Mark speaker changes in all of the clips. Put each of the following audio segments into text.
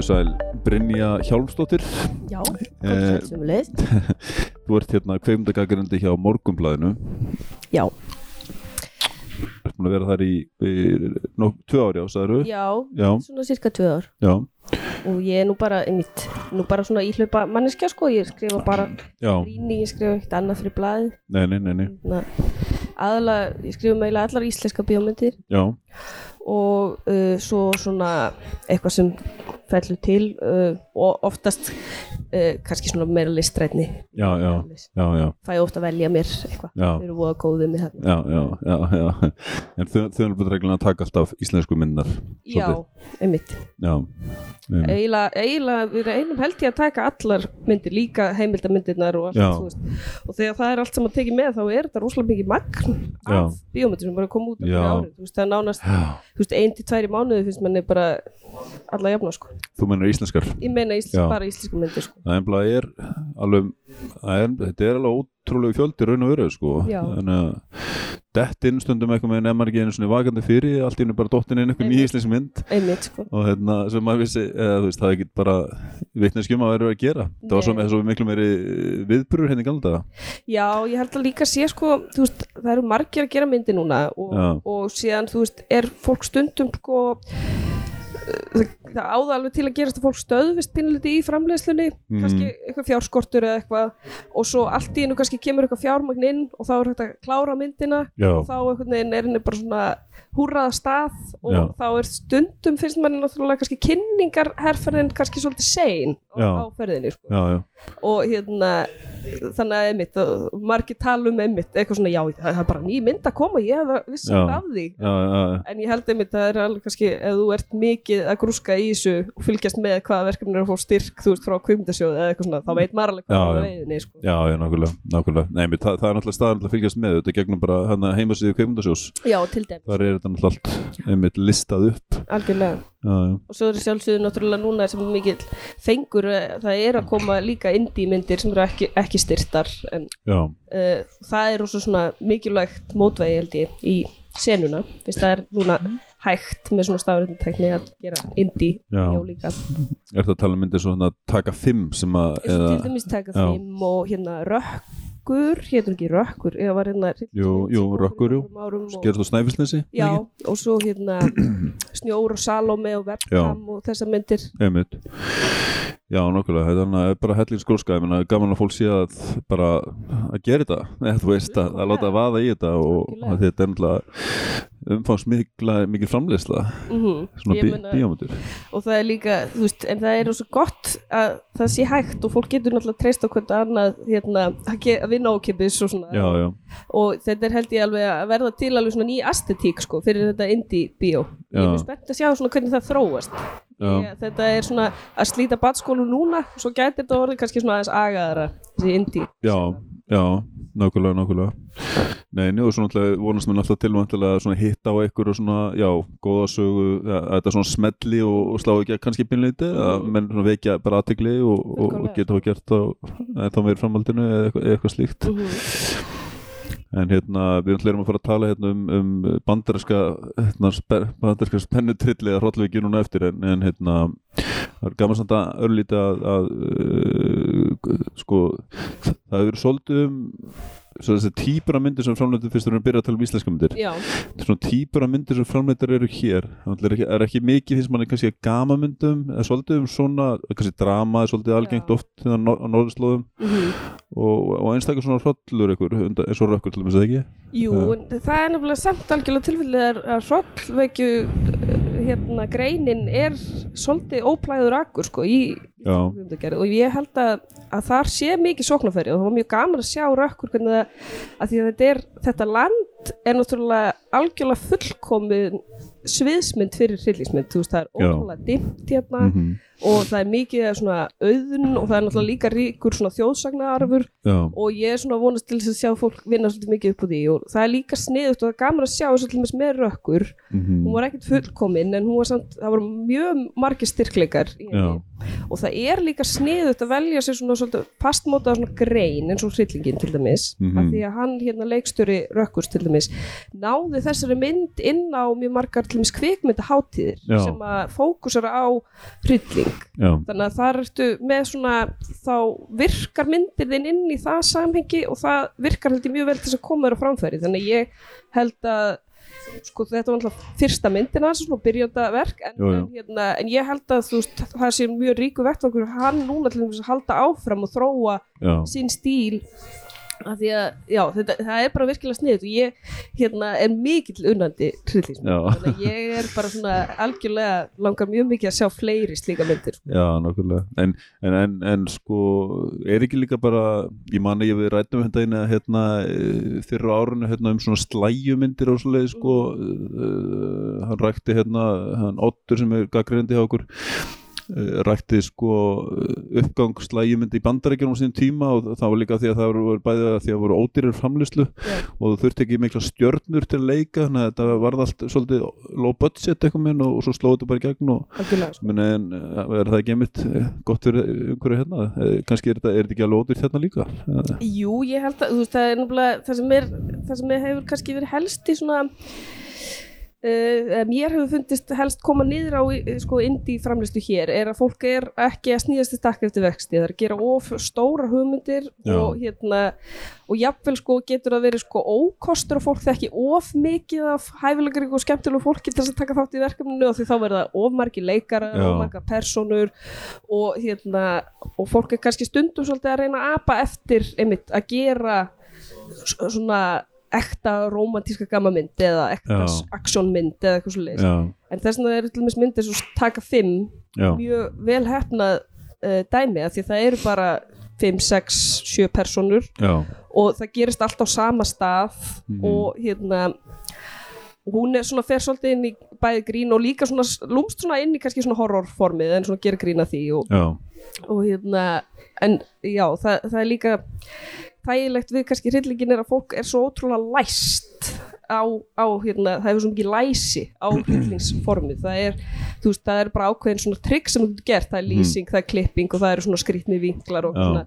Speaker 1: Komdu sæl, Brynja Hjálmsdóttir.
Speaker 2: Já, komst sem leið
Speaker 1: Þú ert hérna kveimdagagrindi hjá Morgunblæðinu
Speaker 2: Já,
Speaker 1: Þú ert búin að vera þar í, í nóg, tvö ári á, sagður
Speaker 2: já,
Speaker 1: Já,
Speaker 2: svona cirka tvö ár.
Speaker 1: Já,
Speaker 2: og ég er nú bara, einmitt, nú bara svona íhlaupa manneskja sko, ég skrifa bara
Speaker 1: já,
Speaker 2: rýni, ég skrifa eitt annað fyrir blaðið.
Speaker 1: Nei, nei, nei, nei.
Speaker 2: Na, aðalega, ég skrifa meila allar íslenska bíómyndir.
Speaker 1: Já,
Speaker 2: og uh, svo svona eitthvað sem fellur til uh, og oftast uh, kannski svona meira listrætni.
Speaker 1: Já, já, já, já,
Speaker 2: fæ ofta að velja mér eitthvað. Þau eru voða góðið með þarna.
Speaker 1: Já, já, já, já. En þau, erum bara reglulega að taka alltaf íslensku myndar
Speaker 2: Já, einmitt.
Speaker 1: Já,
Speaker 2: eiginlega, við erum einum held ég að taka allar myndir líka heimildamindirnar og allt veist. og þegar það er allt saman tekið með þá er þetta rosalega mikið magn af bíómyndir sem bara kom út á
Speaker 1: Já.
Speaker 2: hverju ári. Þú veist, það er nánast, þú veist, ein til tværi mánuði finnst manni bara alla jafna sko.
Speaker 1: Þú mennur íslenskar
Speaker 2: ég meina íslensk, bara íslensku myndir sko.
Speaker 1: Það er er alveg, það er, þetta er alveg ótrúlegu fjöldi raun og veru sko. Þannig að dett inn stundum eitthvað með nefnir ekki einu svona vakandi fyrir allt í einu bara dottin inn eitthvað
Speaker 2: Einmitt.
Speaker 1: nýja íslensk mynd
Speaker 2: einmitt sko.
Speaker 1: og hérna sem maður vissi eða veist það er ekki bara vitneskjum að vera að gera það var svo,
Speaker 2: Nei.
Speaker 1: svo miklu meiri viðburur henni galda
Speaker 2: já, ég held að líka sé sko, þú veist, það eru margir að gera myndir núna og, og síðan þú veist, er fólk stundum sko það, það áða alveg til að gerast að fólk stöðvist pínliti í framleiðslunni
Speaker 1: Mm.
Speaker 2: kannski eitthvað fjárskortur eða eitthvað og svo allt í einu kannski kemur eitthvað fjármagn inn og þá er hægt að klára myndina
Speaker 1: Já.
Speaker 2: og þá er henni bara svona húrraða stað og
Speaker 1: Já.
Speaker 2: þá er stundum finnst manni náttúrulega kannski kynningarherferðin kannski svolítið sein á, á ferðinni sko.
Speaker 1: já,
Speaker 2: og hérna þannig að einmitt, og margir tala um einmitt eitthvað svona, já, það er bara ný mynd að koma ég hef vissi
Speaker 1: Já.
Speaker 2: af því
Speaker 1: já, já, já.
Speaker 2: en ég held einmitt að það er alveg kannski ef þú ert mikið að grúska í þessu og fylgjast með hvaða verkefni er að fá styrk þú veist frá kvimdasjóð eða eitthvað svona þá veit maður alveg hvað er á veiðinni sko.
Speaker 1: Já, já, nákvæmlega, nákvæmlega. Nei, mér, það, það er náttúrulega staðan að fylgjast með þetta gegnum bara hérna heimasíðu kveimundasjós.
Speaker 2: já, til dæmis,
Speaker 1: Þar er þetta náttúrulega allt einmitt listað upp.
Speaker 2: algjörlega
Speaker 1: Já, já,
Speaker 2: og svo er sjálfsögðu náttúrulega núna sem mikill fengur, eh, það er að koma líka indie myndir sem eru ekki, ekki styrtar en
Speaker 1: já,
Speaker 2: uh, það er mikilvægt mótvegi held ég í senuna fyrst það er núna hægt með svona stafrættintekni að gera indie
Speaker 1: Já.
Speaker 2: já líka
Speaker 1: er það að tala um myndir svona taka fimm sem að, eða,
Speaker 2: til dæmis taka
Speaker 1: já.
Speaker 2: fimm og hérna rökkur, hétur ekki rökkur eða var hérna
Speaker 1: Jú, jú, Rökkur, jú.
Speaker 2: árum og,
Speaker 1: snæfisnesi?
Speaker 2: já, og svo hérna snjór og salome og webcam og þessar myndir
Speaker 1: Einmitt. Já, nokkulega, þetta er bara hellins gróska, ég meina, gaman að fólk sé að bara að gera þetta, eða þú veist, að, að láta að vaða í þetta og þetta er náttúrulega umfangsmikla, mikil framleiðsla,
Speaker 2: mm
Speaker 1: svona
Speaker 2: Ég
Speaker 1: bí, bíómyndir.
Speaker 2: og það er líka, þú veist, en það er svo gott að það sé hægt og fólk getur náttúrulega treyst á hvort annað, hérna, að, vinna ákipis og svona.
Speaker 1: Já, já,
Speaker 2: og þetta er held ég alveg að verða til alveg svona ný aesthetík sko fyrir þetta indie bíó. Ég er spennt að sjá svona hvernig það þróast. Ég, þetta er svona að slíta batskólu núna og svo gæti þetta orðið kannski svona aðeins agaðara þessi indie.
Speaker 1: Já, já, nákvæmlega, nákvæmlega. Nei, nú, svo náttúrulega vonast mér náttúrulega tilvantilega svona hitta á einhver og svona, já, góða sögu, ja, að þetta svona smelli og, og slá ekki kannski pinleiti, að menn svona vekja bara aðtegli og, og, og geta þá gert á, þá meir framhaldinu eða eitthvað, eitthvað slíkt.
Speaker 2: Mhm.
Speaker 1: En hérna, við ætlum að fara að tala hérna um, um bandarinska, hérna, spe, bandarinska spennutrilli að hróllviki núna eftir. En, en hérna, það er gaman samt að örlítið að, að uh, sko, það hefur svolítið um svo þessi típur af myndir sem framleitur fyrst við erum að byrja að tala um íslenska myndir.
Speaker 2: Já,
Speaker 1: svona típur af myndir sem framleitur eru hér. Það er ekki, er ekki mikið finnst manni kannski að gama myndum eða svolítið um svona, kannski drama er svolítið algengt
Speaker 2: Já.
Speaker 1: oft á nor- á norðurslóðum.
Speaker 2: Mm
Speaker 1: og, og einstaklega svona hrollur ykkur, eins og rökkur til dæmis eða ekki?
Speaker 2: Jú, það er nefnilega samt algjörlega tilfellið að- að hrollveikju hérna greinin er svolítið óplæður akkur sko í og ég held að, að þar sé mikið sóknarfæri og það var mjög gaman að sjá rökkur að því að þetta er þetta land er náttúrulega algjörlega fullkomin sviðsmynd fyrir hryllingsmynd, þú veist það er ótrúlega dimmt hérna.
Speaker 1: Mhm.
Speaker 2: Og það er mikið svona auðun og það er náttúrulega líka ríkur svona þjóðsagnaarfur
Speaker 1: Já,
Speaker 2: og ég er svona vonast til þess að sjá fólk vinna svolítið mikið upp á því. Og það er líka sniðugt og það er gaman að sjá dæmis með rökkur.
Speaker 1: Mhm.
Speaker 2: hún var ekkert fullkomin en hún var samt, það voru mjög margir styrkleikar og það er líka sniðut að velja sér svona svolítið fastmótað svona grein eins og hryllingin til dæmis
Speaker 1: Mhm.
Speaker 2: af því að hann hérna leikstjóri Rökkurs til dæmis náði þessari mynd inn á mjög margar til dæmis kvikmyndaháttíðir sem að fókusara á hrylling
Speaker 1: já,
Speaker 2: þannig að það ertu með svona þá virkar myndir þinn inn í það samhengi og það virkar held ég mjög vel til þess að koma þér á framfæri. Þannig að ég held að sko þetta var alltaf fyrsta myndina svona byrjönda verk en. En, hérna, en ég held að þú veist það sé mjög ríku vettvangur hann núna til þess að halda áfram og þróa
Speaker 1: já,
Speaker 2: sín stíl af því að, já, þetta, það er bara virkilega sniðut og ég, hérna, er mikill unnandi
Speaker 1: Já.
Speaker 2: þannig að ég er bara svona algjörlega, langar mjög mikið að sjá fleiri slíka myndir,
Speaker 1: já, nokkulega en, en, en, en sko er ekki líka bara, ég man að ég við rættum þetta einu hérna eh, fyrir árinu hérna um svona slæjumyndir og svoleið sko uh, hann rækti hérna, hann Ottur sem er gaggrendi hjá okkur uh, rækti sko uppgang slæjumyndi í bandarækjunum á síðan tíma og það var líka því að það voru bæði að því að voru ódýrir framlýslu
Speaker 2: Já.
Speaker 1: og þú þurfti ekki mikla stjörnur til að leika þannig að þetta varð allt svolítið low budget eitthvað minn og, og svo slóði þetta bara í gegn og
Speaker 2: sko.
Speaker 1: Meni, en eh, er það ekki einmitt eh, gott fyrir einhverju hérna Eh, kannski er þetta, er þetta ekki alveg ódýrt hérna líka Eh,
Speaker 2: Jú, ég held að, þú veist, það er náttúrulega það sem er, það sem hefur kannski verið helst í svona Uh, mér hefur fundist helst koma niður á eh, sko indi framlistu hér er að fólk er ekki að snýðast í stakk eftir vexti það er að gera of stóra hugmyndir
Speaker 1: Já.
Speaker 2: og hérna og jafnvel sko getur það verið sko ókostur og fólk þekki of mikið af hæfilegar og skemmtilegu fólki til þess að taka þátt í verkefninu og því þá verða of margi leikara
Speaker 1: Já.
Speaker 2: of marga personur og hérna og fólk er kannski stundum svolítið að reyna að apa eftir einmitt að gera svona ekta romantíska gammamynd eða ekta aksjónmynd eða eitthvað svo leiðis en þess vegna eru til dæmis myndir svo taka fimm
Speaker 1: já,
Speaker 2: mjög vel hefnað uh, dæmi af því það eru bara 5, 6, 7 personur
Speaker 1: já,
Speaker 2: og það gerist allt á sama stað
Speaker 1: Mhm.
Speaker 2: og hérna og hún er svona fer svolítið inn í bæði grín og líka svona lúmst svona inn í kannski svona horrorformið en svona gera grín að því og, og hérna en já það, það er líka þægilegt við kannski hryllingin er að fólk er svo ótrúlega læst á, á hérna, það hefur svo mikið læsi á hryllingsformið það er, þú veist, það er bara ákveðin svona trygg sem þú getur gert, það er lýsing, það er klipping og það eru svona skrýtni vinklar og
Speaker 1: Já.
Speaker 2: svona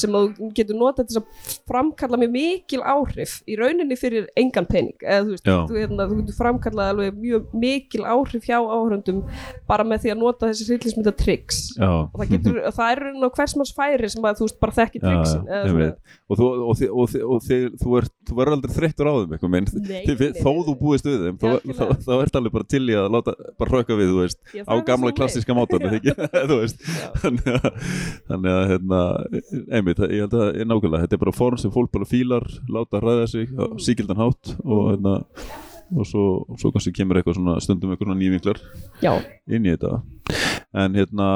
Speaker 2: sem þú getur notað til að framkalla mjög mikil áhrif í rauninni fyrir engan pening. Eða þú veist, þú, hérna, þú getur framkallað alveg mjög mikil áhrif hjá áhörundum bara með því að nota þessi hryllingsmynda tricks.
Speaker 1: Já.
Speaker 2: Og það, getur, og það er raunin á hvers manns færi sem að þú veist bara þekki
Speaker 1: veit. og þú, og þi, og þi, og þi, þú, er, þú verður aldrei þreyttur á þeim eitthvað minn,
Speaker 2: Nei,
Speaker 1: Þi-
Speaker 2: nei,
Speaker 1: þó þú búist við þeim þá, ert alveg bara til í að láta bara hrökka við, þú veist,
Speaker 2: Já,
Speaker 1: á gamla klassíska mátan þú veist þannig að, þannig að hérna, einmitt, ég held að ég nákvæmlega, þetta er bara form sem fólk bara fílar láta ræða sig á
Speaker 2: Mhm.
Speaker 1: síkildan hátt og hérna og svo, svo kannski kemur eitthvað svona stundum eitthvað svona nývinklar inn í þetta en hérna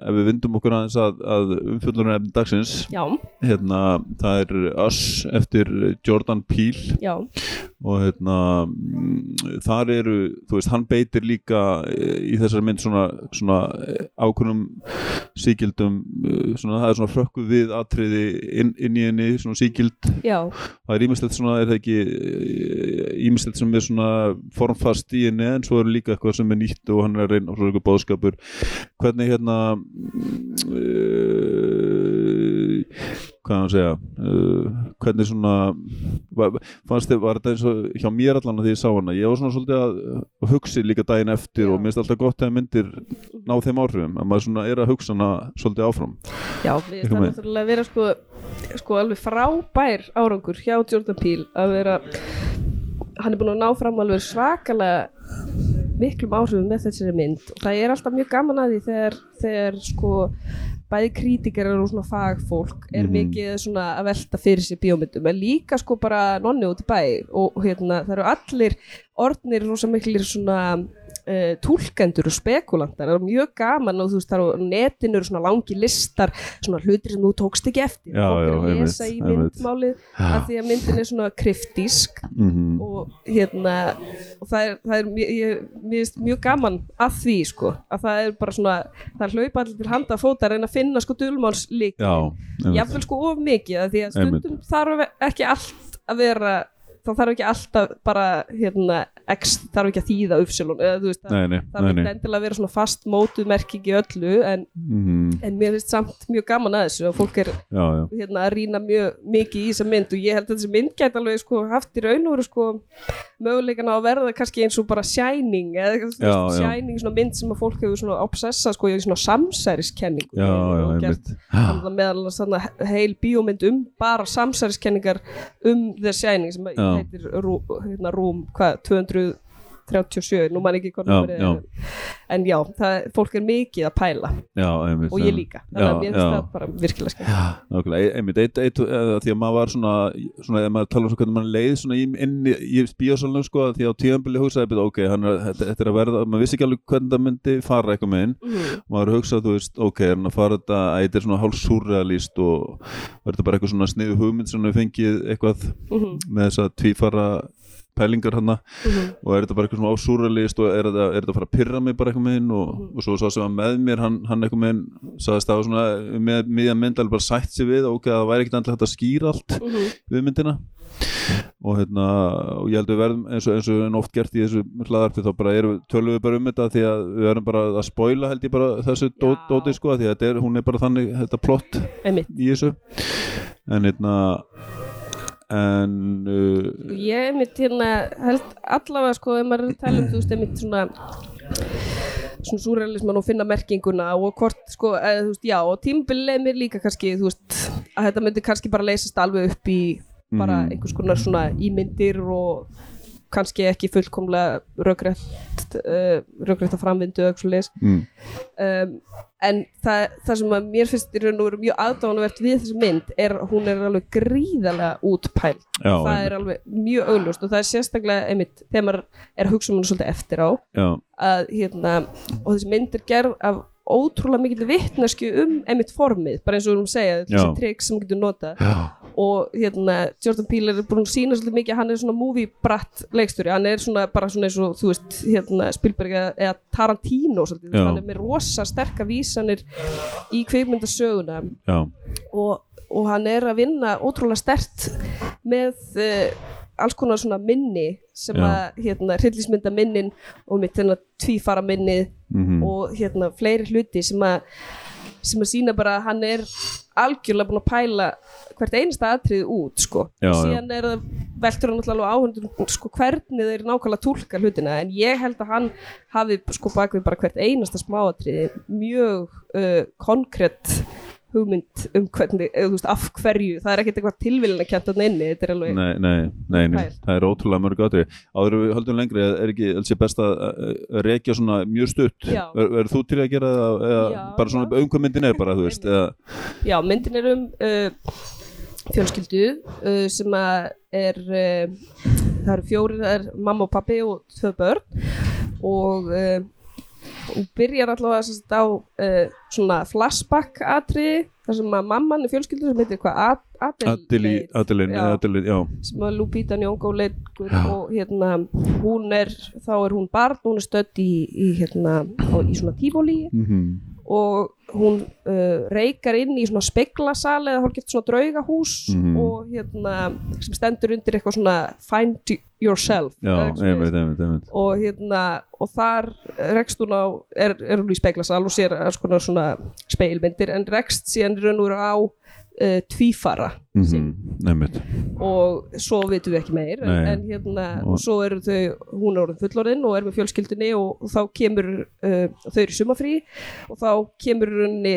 Speaker 1: ef við vindum okkur aðeins að, að umfjöldurinn efni dagsins
Speaker 2: já,
Speaker 1: hérna það er Us eftir Jordan Peele.
Speaker 2: Já.
Speaker 1: Og hérna mm, þar eru, þú veist, hann beitir líka eh, í þessari mynd svona, svona eh, ákveðnum síkildum, eh, svona það er svona frökkuð við atriði inn, inn í henni svona síkild,
Speaker 2: já,
Speaker 1: það er ímislegt svona, er það ekki ímislegt sem er svona formfast í henni en svo er líka eitthvað sem er nýtt og hann er að reyna og svo er eitthvað bóðskapur hvernig hérna uh, hvað hann að segja uh, hvernig svona fannst þið, var þetta eins og hjá mér allan að því ég sá hana, ég var svona svolítið að, hugsi líka daginn eftir
Speaker 2: Já.
Speaker 1: og mér finnst alltaf gott að myndir ná þeim áhrifum að maður svona er að hugsa hana svolítið áfram
Speaker 2: já, við
Speaker 1: með.
Speaker 2: náttúrulega að vera sko, sko alveg frábær árangur hjá Jordan Peele að vera hann er búin að ná fram alveg svakalega miklum áhrifum með þessari mynd og það er alltaf mjög gaman að því þegar, þegar sko bæði krítikar og svona fagfólk er
Speaker 1: Mhm.
Speaker 2: mikið svona að velta fyrir sér bíómyndum en líka sko bara nonni út í bæ og hérna það eru allir orðnir rosa miklir svona uh, túlkendur og spekulantar það er mjög gaman og þú veist það eru á netinu eru svona langi listar svona hlutir sem þú tókst ekki eftir.
Speaker 1: Já,
Speaker 2: fólk er að lesa í myndmálið af því að myndin er svona kryptísk.
Speaker 1: Mm
Speaker 2: og hérna og það er, það er mjög, finnst mjög gaman að því sko að það er bara svona, það hlaupa allir til handa fóta að reyna að finna sko dulmáls lík
Speaker 1: Já, einmitt.
Speaker 2: jáfnvel sko of mikið að því að stundum þarf ekki allt að vera þá þarf ekki alltaf bara hérna, X þarf ekki að þýða uppsilun eða þú veist, það
Speaker 1: nei, nei,
Speaker 2: þarf ekki endilega að vera svona fast mótuð merking í öllu en,
Speaker 1: Mm,
Speaker 2: en mér finnst samt mjög gaman að þessu og fólk er
Speaker 1: já, já,
Speaker 2: hérna, að rýna mjög mikið í þessa mynd og ég held að þessi mynd gæti alveg sko, haft í raun og veru sko, möguleikana að verða kannski eins og bara Shining eða eitthvað,
Speaker 1: Já, já.
Speaker 2: Shining svona mynd sem að fólk hefur svona obsessað sko, í svona samsæriskenningu
Speaker 1: já, já,
Speaker 2: og gert
Speaker 1: einmitt
Speaker 2: þannig að meðal þarna heil bíómynd um bara samsæriskenningar um The Shining sem
Speaker 1: Já.
Speaker 2: heitir Rú, hérna, Rúm, hvað, 237 nú man ekki hvað
Speaker 1: Já, já.
Speaker 2: en já, það, fólk er mikið að pæla.
Speaker 1: Já, einmitt
Speaker 2: og ég líka, þannig að mér finnst það bara virkilega skemmt
Speaker 1: Nákvæmlega, einmitt, eitt, eitt, eða, því að maður var svona, svona ef maður tala um hvernig maður leið svona inn í, bíósalunum sko, því á tíðanbili hugsaði, ok, hann er, þetta, er að verða, maður vissi ekki alveg hvernig það myndi fara eitthvað með inn,
Speaker 2: Mhm.
Speaker 1: maður hugsaði, þú veist, ok, er hann að fara þetta, þetta er svona hálf surrealist og verður þetta bara eitthvað svona sniðu hugmynd sem við fengið eitthvað
Speaker 2: Mhm,
Speaker 1: með þess að tvífara pælingar hann
Speaker 2: mhm.
Speaker 1: og er þetta bara eitthvað svona ásúralist og er þetta, er þetta að fara að pyrra mig bara eitthvað með hinn og,
Speaker 2: Mhm.
Speaker 1: og svo sá sem var með mér hann, hann eitthvað með hinn sagðist það var svona með miðjan mynd alveg bara sætt sig við ok, það væri ekkert andlega hægt að skýra allt
Speaker 2: Mhm.
Speaker 1: við myndina og hérna og ég held að við verðum eins og, eins og en oft gert í þessu hlaðarpi þá bara erum við tölum við bara um þetta því að við verðum bara að spoila held ég bara þessu dóti sko því að er, hún er bara þannig þetta plott
Speaker 2: Einmitt.
Speaker 1: í þessu en hérna en uh,
Speaker 2: Ég mitt hérna held allavega sko ef maður er að tala um þú veist einmitt svona svona súrealisman og finna merkinguna og hvort sko, eða, þú veist, já og tímabilið mér líka kannski, þú veist að þetta myndi kannski bara leysast alveg upp í bara
Speaker 1: Mhm.
Speaker 2: einhvers konar svona ímyndir og kannski ekki fullkomlega rökrætt uh, rökrætta framvindu eða eitthvað leis
Speaker 1: mm,
Speaker 2: um, en það, það sem að mér finnst í raun og veru mjög aðdáðanvert við þessu mynd er að hún er alveg gríðarlega útpæl
Speaker 1: já,
Speaker 2: það er alveg mjög augljóst og það er sérstaklega einmitt þegar maður er að hugsa um hún svolítið eftir á
Speaker 1: já,
Speaker 2: að hérna og þessi mynd er gerð af ótrúlega mikill vitnesku um einmitt formið, bara eins og við erum að segja þessi trikk sem getur notað.
Speaker 1: Já,
Speaker 2: og hérna Jordan Peele er búin að sína svolítið mikið að hann er svona movie bratt leikstjóri, hann er svona bara svona eins og þú veist hérna Spielberg eða, Tarantino svolítið,
Speaker 1: Já.
Speaker 2: hann er með rosa sterka vísanir í kvikmyndasöguna
Speaker 1: já,
Speaker 2: og, og hann er að vinna ótrúlega stert með uh, alls konar svona minni sem
Speaker 1: Já.
Speaker 2: að hérna hryllismynda minnin og mitt hérna tvífara minnið
Speaker 1: mhm,
Speaker 2: og hérna fleiri hluti sem að sem að sína bara að hann er algjörlega búin að pæla hvert einasta atrið út sko
Speaker 1: Já,
Speaker 2: og
Speaker 1: já.
Speaker 2: síðan er það veltur hann alltaf áhundum sko hvernig þeir nákvæmlega túlka hlutina en ég held að hann hafi sko bakvið bara hvert einasta smáatriði mjög uh, konkrétt hugmynd um hvernig, eða þú veist, af hverju það er ekkert eitthvað tilvílina kjent að inni þetta er alveg,
Speaker 1: nei, nei, nei, nei, það er ótrúlega mörg átri áður við höldum lengri, er ekki helst ég best að rekja svona mjög stutt. Ver- verður þú til að gera það eða bara svona um hvað myndin er bara, þú veist eða,
Speaker 2: já, myndin er um uh, fjölskyldu uh, sem að er uh, það eru fjóri, það er mamma og pappi og tvö börn. Og uh, og byrjar allavega sagt, á uh, svona flashback atriði þar sem að mamman er fjölskyldu sem heitir hvað?
Speaker 1: Adeli, Adelin,
Speaker 2: já. Sem að Lupita Nyong'o leikur
Speaker 1: Já.
Speaker 2: og hérna hún er, þá er hún barn hún er stödd í, í hérna á, í svona tífólí
Speaker 1: mm
Speaker 2: og hún uh, reykar inn í svona speglasal eða hálfgett svona draugahús
Speaker 1: Mhm.
Speaker 2: og hérna sem stendur undir eitthvað svona find yourself.
Speaker 1: Já, einmitt, einmitt, einmitt.
Speaker 2: Og hérna og þar rekst hún á er, er hún í speglasal og sér konar svona speilmyndir en rekst síðan raun og á uh, tvífara
Speaker 1: mm einmitt,
Speaker 2: og svo vitum við ekki meir en, en hérna,
Speaker 1: Og-
Speaker 2: svo eru þau hún er orðin fullorðin og er með fjölskyldunni og, og þá kemur uh, þau eru sumafrí og þá kemur henni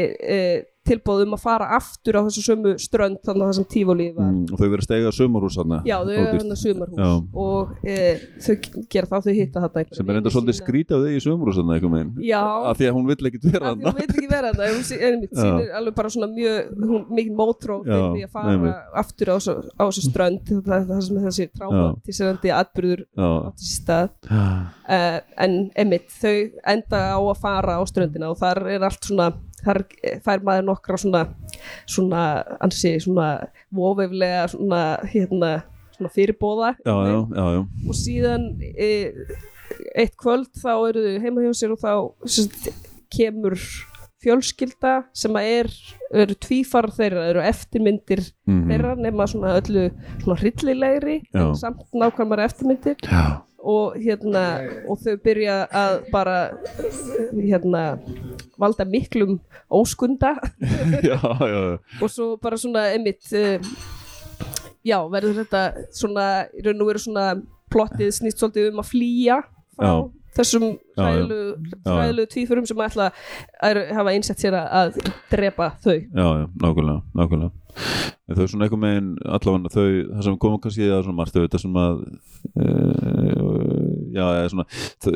Speaker 2: uh, tilbúð um að fara aftur á þessu sömu strönd þannig að það sem tífólíð var.
Speaker 1: Mm, og þau verður að steiga sumarhús þarna.
Speaker 2: Já, þau hann að sumarhús.
Speaker 1: Já.
Speaker 2: og uh, þau gera það, þau hitta þetta
Speaker 1: sem er enda svolítið skrítið af þig í
Speaker 2: Já.
Speaker 1: af því að hún vill ekkit vera
Speaker 2: að því
Speaker 1: þarna.
Speaker 2: hún veit ekki vera þetta hún sýnir alveg bara svona mjög hún, mikið fyrir því að fara
Speaker 1: einmitt.
Speaker 2: aftur á þessu, strönd það er það sem þessi traumatiserandi atbyrður átti stað. Uh, en emitt þau enda á að fara á ströndina og þar er allt svona þar fær maður nokkra svona svona ansi svona vofeflega svona hérna svona fyrirbóða
Speaker 1: já, já, já,
Speaker 2: og síðan e, eitt kvöld þá eru þau heima hjá sér og þá sagt, kemur fjölskylda sem er, eru tvífar þeirra, eru eftirmyndir
Speaker 1: Mhm.
Speaker 2: þeirra nema svona öllu svona hryllilegri samt nákvæmara eftirmyndir.
Speaker 1: Já,
Speaker 2: og hérna og þau byrja að bara hérna valda miklum óskunda
Speaker 1: já, já,
Speaker 2: og svo bara svona einmitt uh, já, verður þetta svona, í raun og veru svona plottið snýst svolítið um að flýja frá
Speaker 1: Já.
Speaker 2: þessum
Speaker 1: Já, já.
Speaker 2: hræðilegu
Speaker 1: Já, já.
Speaker 2: tvífurum sem ætla að hafa einsett sér að- að drepa þau
Speaker 1: já, já, nákvæmlega, nákvæmlega. En þau svona einhver megin allavega þau, það sem komum kannski í það svona margt þetta sem að uh, já, svona þau,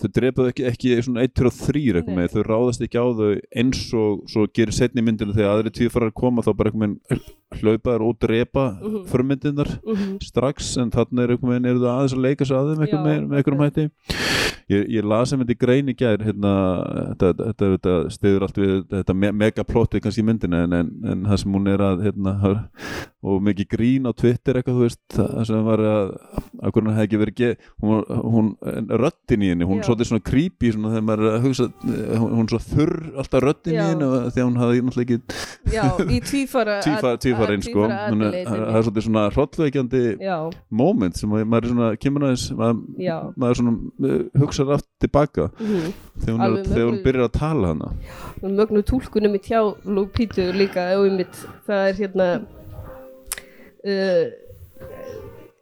Speaker 1: þau drepaðu ekki, ekki svona 1, 2 og 3 eitthvað
Speaker 2: Nei.
Speaker 1: með, þau ráðast ekki á þau eins og svo gerir setni myndinu þegar aðri tvífarar koma þá bara megin hlaupaður og drepa mm
Speaker 2: Mhm.
Speaker 1: förmyndinar
Speaker 2: Mhm.
Speaker 1: strax en þannig er einhver megin eru þau aðeins að leika sig að þeim einhver
Speaker 2: Já.
Speaker 1: megin, með einhverjum hætti ég, ég las sem þetta í grein í gær hérna, þetta, þetta, þetta stiður allt við þetta me megaplottið kannski í myndinu en, en, en það sem hún er að hérna, og mikið grín á Twitter eitthvað þú veist, það sem var að að hvernig það hefði ekki verið ge- hún, hún, en röddin í henni, hún er svolítið svona creepy svona þegar maður að hugsa hún, hún er svo þurr alltaf röddin í
Speaker 2: Já.
Speaker 1: henni og þegar hún hafði náttúrulega ekki
Speaker 2: já, í tvífara
Speaker 1: tvífa- tvífarinn sko. það er svolítið svona hrollveikjandi
Speaker 2: já,
Speaker 1: moment sem að maður er svona kemur aðeins maður, maður svona uh, hugsaður aftur tilbaka
Speaker 2: mhm.
Speaker 1: þegar hún, er, þegar hún byrjar að tala hana
Speaker 2: mögnu tólkunum í tjá Lupítu líka og einmitt það er hérna uh,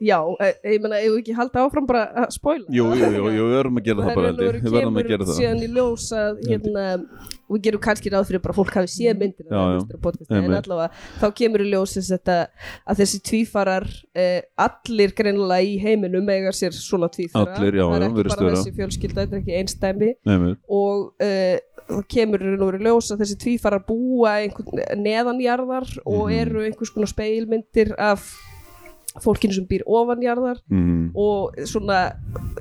Speaker 2: já, eh, ég meina ef við ekki halda áfram bara að spoila?
Speaker 1: Jú, jú, jú, jú, við verðum að gera það bara held ég. við verðum að gera það.
Speaker 2: síðan í ljós að hérna, við gerum kannski ráð fyrir bara fólk hafi séð myndina á podcastið, en allavega þá kemur í ljós þess að þessi tvífarar eh, allir greinilega í heiminum eiga sér svona tvífara.
Speaker 1: Allir, já,
Speaker 2: það er ekki bara þessi fjölskylda, þetta er ekki einstæmi og uh, það kemur verið ljós að þessi tvífarar búa neðanjarðar og
Speaker 1: Mhm.
Speaker 2: eru einhvers konar speilmyndir af fólkinu sem býr ofanjarðar
Speaker 1: mm,
Speaker 2: og svona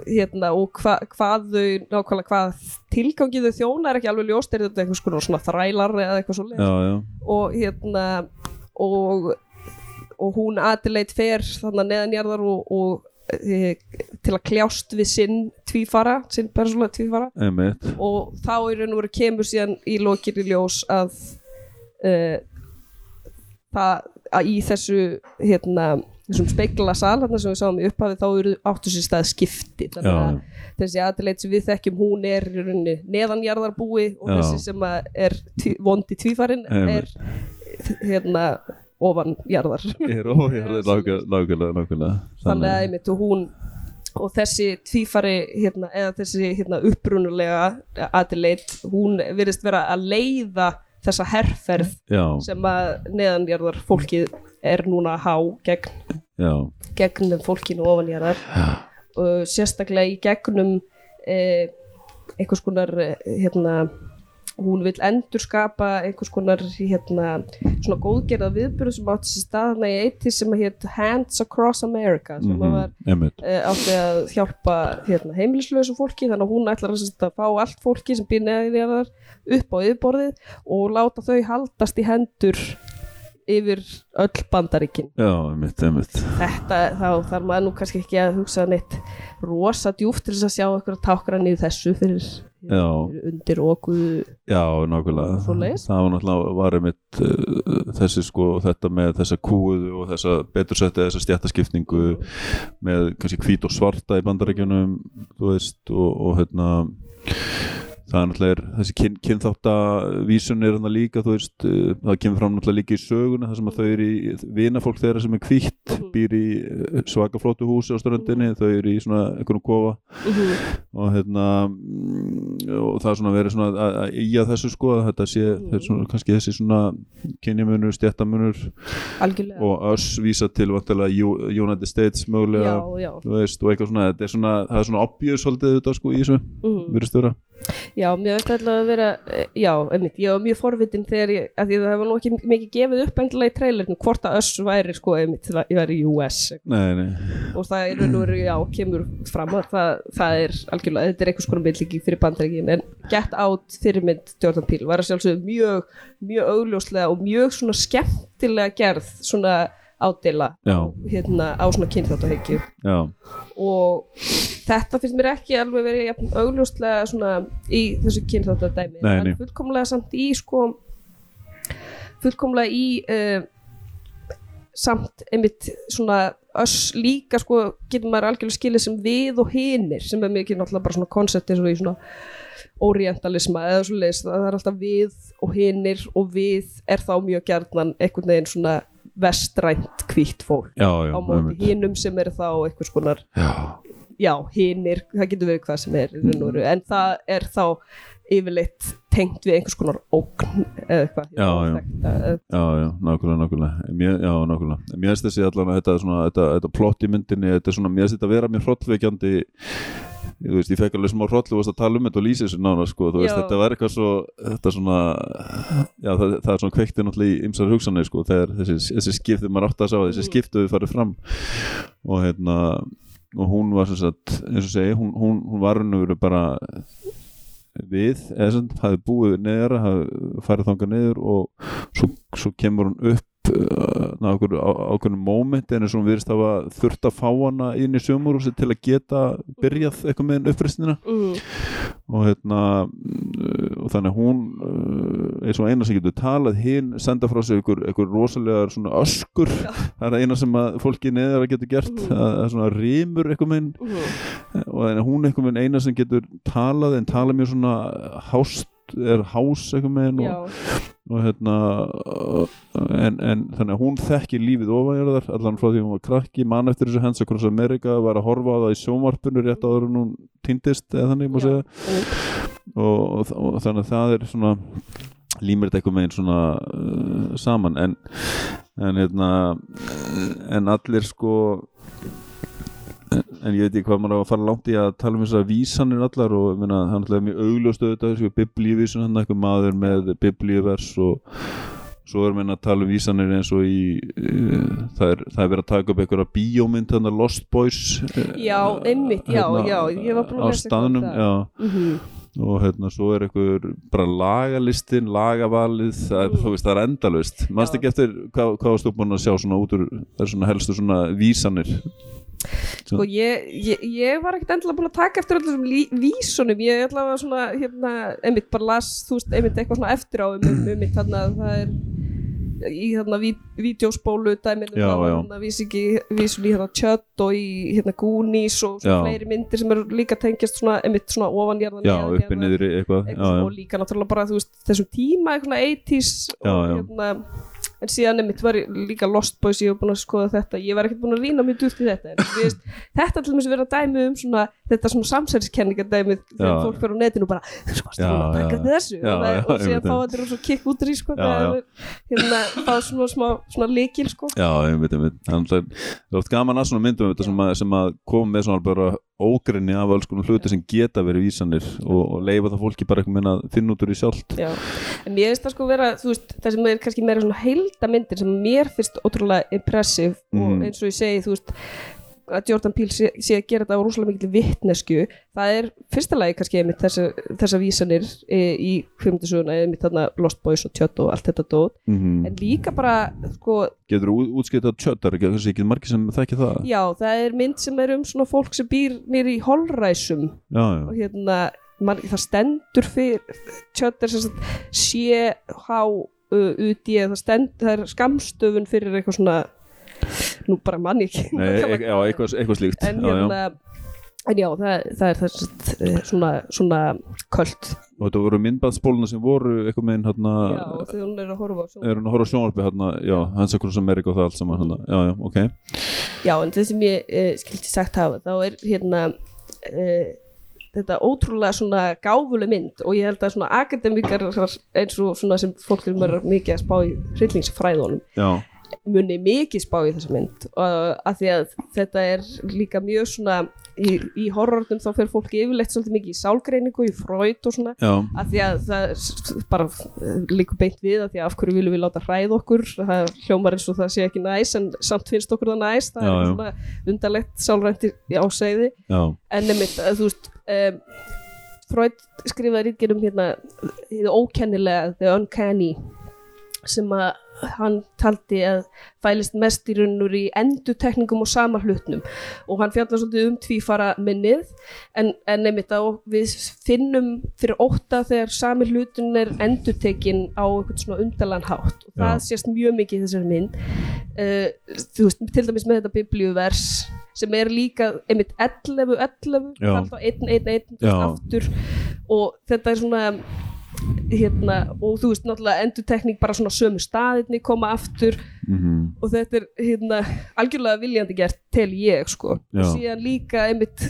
Speaker 2: hérna og hva, hvað þau nákvæmlega hvað tilgangið þau þjóna er ekki alveg ljóst er þetta konar svona þrælar eða eitthvað svo
Speaker 1: já, já,
Speaker 2: og hérna og, og hún aðileit fer þannig neðanjarðar og, og e, til að kljást við sinn tvífara, sinn persónulega tvífara.
Speaker 1: Einmitt.
Speaker 2: Og þá í raun og veru kemur síðan í lokir í ljós að uh, það að í þessu hérna, þessum speikla sal þarna sem við sáum í upphafi þá eru áttu sér stað skipti. Þannig
Speaker 1: Já.
Speaker 2: að þessi aðleit sem við þekkjum hún er í rauninni neðanjarðarbúi og
Speaker 1: Já.
Speaker 2: þessi sem er vondi tvífarin er hérna ofanjarðar
Speaker 1: er óhjörði nákvæmlega
Speaker 2: þannig að einmitt og hún og þessi tvífari hérna, eða þessi hérna, upprunulega aðileit, hún virðist vera að leiða þessa herferð
Speaker 1: já,
Speaker 2: sem að neðanjarðar fólkið er núna há gegn, gegn fólkinu ofanjarðar og sérstaklega í gegnum eh, einhvers konar eh, hérna hún vil endurskapa einhvers konar hérna, svona góðgerða viðbyrðu sem átti sér staðna í eitt sem hétt Hands Across America sem mm var
Speaker 1: einmitt.
Speaker 2: uh, átti að hjálpa hérna, heimilislausu fólki. Þannig að hún ætlar að, að fá allt fólki sem býr neðar upp á yfirborðið og láta þau haldast í hendur yfir öll bandaríkin.
Speaker 1: Já, einmitt, einmitt.
Speaker 2: Þetta þá þarf maður nú kannski ekki að hugsa neitt rosa djúft til þess að sjá eitthvað tákra niður þessu fyrir, fyrir undir okkuðu
Speaker 1: Já, nákvæmlega. Það var náttúrulega var einmitt uh, þessi sko, þetta með þessa kúuðu og þessa betursetti, þessa stjættaskipningu með kannski hvít og svarta í bandarækjunum, þú veist, og, og hérna það er náttúrulega þessi kyn, kynþáttavísun er hérna líka, þú veist, uh, það kemur fram náttúrulega líka í söguna, það sem að þau eru í vinafólk þeirra sem er hvítt,
Speaker 2: Mhm.
Speaker 1: býr í uh, svaka flótu húsi á ströndinni, þau eru í svona einhvern kofa
Speaker 2: Mhm.
Speaker 1: og hérna og það er svona verið svona að, að í að þessu sko að þetta sé
Speaker 2: Mhm.
Speaker 1: svona, kannski þessi svona kynjamunur, stjættamunur og us vísa til vantilega United States mögulega
Speaker 2: já, já,
Speaker 1: veist og eitthvað svona, þetta er svona það er svona obvious svolítið þetta sko í þessu virðist vera
Speaker 2: Já, mér veist alltaf að vera, eh, já, einmitt, ég var mjög forvitin þegar ég, að því að það var nú ekki mikið gefið upp endilega í trailerinu hvort að öss væri, sko, einmitt, það væri í US
Speaker 1: nei, nei,
Speaker 2: og það er nú, já, kemur fram að það, það er algjörlega, þetta er einhvers konar myndlíki fyrir bandaríkin, en Get Out fyrirmynd Jordan Peele var að sjálfsögðu mjög, mjög augljóslega og mjög svona skemmtilega gerð, svona ádela hérna, á svona kynþáttahyggju. Og þetta finnst mér ekki alveg verið augljóslega svona í þessu kynþáttadæmi. En fullkomlega samt í sko fullkomlega í uh, samt einmitt svona öss líka sko getur maður algjörlega skilið sem við og hinir sem er mikið náttúrulega bara svona koncept eins og í svona orientalisma eða svo leist það er alltaf við og hinir og við er þá mjög gjarnan einhvern veginn svona vestrænt hvítt fólk
Speaker 1: já, já
Speaker 2: á móti hinum sem eru þá einhvers konar
Speaker 1: já,
Speaker 2: já, hinir, það getur verið hvað sem er veru, en það er þá yfirleitt tengt við einhvers konar ógn eða eitthvað.
Speaker 1: Já, já. já, já, nákvæmlega, nákvæmlega. Mér, já, nákvæmlega, mér finnst þessi allan að þetta, þetta, þetta plott í myndinni, þetta er svona mér finnst þetta að vera mér hrollvekjandi þú veist, ég fekk alveg smá hrollu og að tala um þetta og lýsa þessu nána, sko, þú veist,
Speaker 2: Já.
Speaker 1: þetta var eitthvað svo þetta svona já, það, það er svona kveikti náttúrulega í ymsar hugsanir, sko, þegar þessi, þessi skipti maður átt að sá, þessi
Speaker 2: Mm.
Speaker 1: skiptu við farið fram og hérna og hún var sem sagt, eins og segi hún, hún, hún var raun og veru bara við, eða sem hafði búið neðra, hafði farið þangað niður og svo, svo kemur hún upp ákveðnum mómenti en hún virðist hafa þurft að fá hana inn í sjömurhúsi til að geta byrjað eitthvað með uppristina
Speaker 2: mm,
Speaker 1: og hérna uh, og þannig að hún uh, eins og eina sem getur talað hinn senda frá sig einhver, rosalegar svona öskur. Það er eina sem að fólki neðar getur gert
Speaker 2: Mhm.
Speaker 1: að, að svona rímur eitthvað meginn
Speaker 2: mm,
Speaker 1: og en hún einhvern veginn eina sem getur talað en tala mjög svona hást er hás einhvern veginn
Speaker 2: já,
Speaker 1: og, og hérna en, en þannig að hún þekkir lífið ofanjörðar allan frá því hún var krakki mann eftir þessu Hands Across America var að horfa á það í sjónvarpinu rétt áður en hún týndist eða þannig og, og, og þannig að það er svona límir þetta eitthvað meginn svona uh, saman en en hérna en allir sko en ég veit ekki hvað maður á að fara langt í að tala um þessar vísanir allar og meina, það er náttúrulega mjög augljóst auðvitað þessu biblíuvísun hann eitthvað maður með biblíuvers og svo er meina að tala um vísanir eins og í uh, það, er, það er verið að taka upp einhverja bíómynd þannig Lost Boys uh,
Speaker 2: Já, einmitt, já, já, ég var búin að
Speaker 1: á
Speaker 2: lesa eitthvað um
Speaker 1: staðnum já.
Speaker 2: Mhm,
Speaker 1: og hérna svo er einhver bara lagalistin, lagavalið það
Speaker 2: Mm.
Speaker 1: þú veist, það er endalaust. Mannst ekki eftir hvað, hvað búin að sjá svona út úr það er svona helstu svona vísanir
Speaker 2: Sko ég, ég, ég var ekkert endilega búin að taka eftir öllum þessum vísunum, ég ætla að svona, hérna, einmitt bara las, þú veist, einmitt eitthvað svona eftir á um, um, um mitt þarna að það er í þarna ví, vídeospólu dæminu,
Speaker 1: Já, já.
Speaker 2: þarna vísingi, vísun í hérna Chött og í hérna Goonies og
Speaker 1: Já.
Speaker 2: svo fleiri myndir sem eru líka tengjast svona, einmitt svona ofanjarðan
Speaker 1: já, uppi niður eitthvað já, já.
Speaker 2: og líka náttúrulega bara þú veist þessum tíma eitthvað 80s
Speaker 1: Já,
Speaker 2: og
Speaker 1: já.
Speaker 2: hérna en síðan einmitt var ég líka Lost Boys ég var búin að skoða þetta, ég var ekkert búin að rýna mjög djúpt í þetta, en veist, þetta til dæmis vera dæmi um svona, þetta svona samsæriskenningadæmi þegar
Speaker 1: Já.
Speaker 2: fólk fyrir á netinu bara, þú sko, það taka
Speaker 1: já.
Speaker 2: eftir þessu?
Speaker 1: Já,
Speaker 2: og,
Speaker 1: já,
Speaker 2: og síðan fá allir svo kikk út í sko, þegar hérna, fá svona smá svona líkil sko.
Speaker 1: Já, ég veit, ég veit að það er oft gaman að svona myndum sem að, sem að koma með svona bara ógrinni af alls konar hluti sem geta verið vísanir og, og leifa það fólki bara eitthvað minna að finna út úr í sjálft.
Speaker 2: Já, en mér finnst það sko vera, þú veist, það sem er kannski meira svona heildamyndir sem mér finnst ótrúlega impressive og
Speaker 1: Mhm.
Speaker 2: eins og ég segi, þú veist, að Jordan Peele sé, sé að gera þetta á rúslega mikil vittnesku, það er fyrsta lagi kannski einmitt þessa, þessa vísanir e, í kvimundisuguna, einmitt þarna Lost Boys og Tjött og allt þetta dót,
Speaker 1: mm
Speaker 2: en líka bara, sko,
Speaker 1: Getur þú útskipt að tjött, er ekki ekki margir sem þekki það?
Speaker 2: Já, það er mynd sem er um svona fólk sem býr nýri í holræsum.
Speaker 1: Já, já.
Speaker 2: og hérna man, það stendur fyrir tjött er sem sagt C-H-U-D það stendur, það er skamstöfun fyrir eitthvað svona nú bara mann ég ekki
Speaker 1: e já, eitthvað, eitthvað slíkt.
Speaker 2: En hérna en já, það, það er sem sagt, eh, svona, svona köld.
Speaker 1: Og þetta voru myndbaðspóluna sem voru eitthvað meginn hérna
Speaker 2: já, þegar hún er að horfa á svona
Speaker 1: er hún að horfa á sjónvarpi hérna, já, hans ekkur sem Amerika og það allt saman hérna, já, já, ok.
Speaker 2: Já, en það sem ég uh, skildi sagt hafa, þá er hérna uh, þetta ótrúlega svona gáfuleg mynd og ég held að svona akademikar eins og svona sem fólk er mörg mikið að spá í hryllingsfræðunum
Speaker 1: Já,
Speaker 2: muni mikið spá í þessa mynd. Og að því að þetta er líka mjög svona í, í horrornum þá fer fólk yfirleitt svolítið mikið í sálgreiningu, í fröyd og svona.
Speaker 1: Já,
Speaker 2: að því að það bara eh, líkur beint við að því að af hverju viljum við láta hræða okkur? Það hljómar eins og það sé ekki næs en samt finnst okkur það næs. Það
Speaker 1: Já,
Speaker 2: er svona undarlegt sálrænti á segði en nefnitt að þú veist um, Freud skrifaði rítgerum hérna ókennilega, the uncanny sem að hann taldi að fælist mest í raun úr í endutekningum og sama hlutnum og hann fjallar svolítið um tvífara minnið en, en nefnit að við finnum fyrir óta þegar sami hlutin er endutekin á eitthvað svona undalan hátt og það
Speaker 1: Já.
Speaker 2: sést mjög mikið í þessari mynd uh, þú veist, til dæmis með þetta biblíuvers sem er líka einmitt 11, 11
Speaker 1: Já.
Speaker 2: alltaf 1, 1, 1
Speaker 1: Já.
Speaker 2: aftur og þetta er svona hérna, og þú veist náttúrulega endurtekning bara svona sömu staðinni koma aftur.
Speaker 1: Mm
Speaker 2: og þetta er hérna algjörlega viljandi gert tel ég sko. Og síðan líka einmitt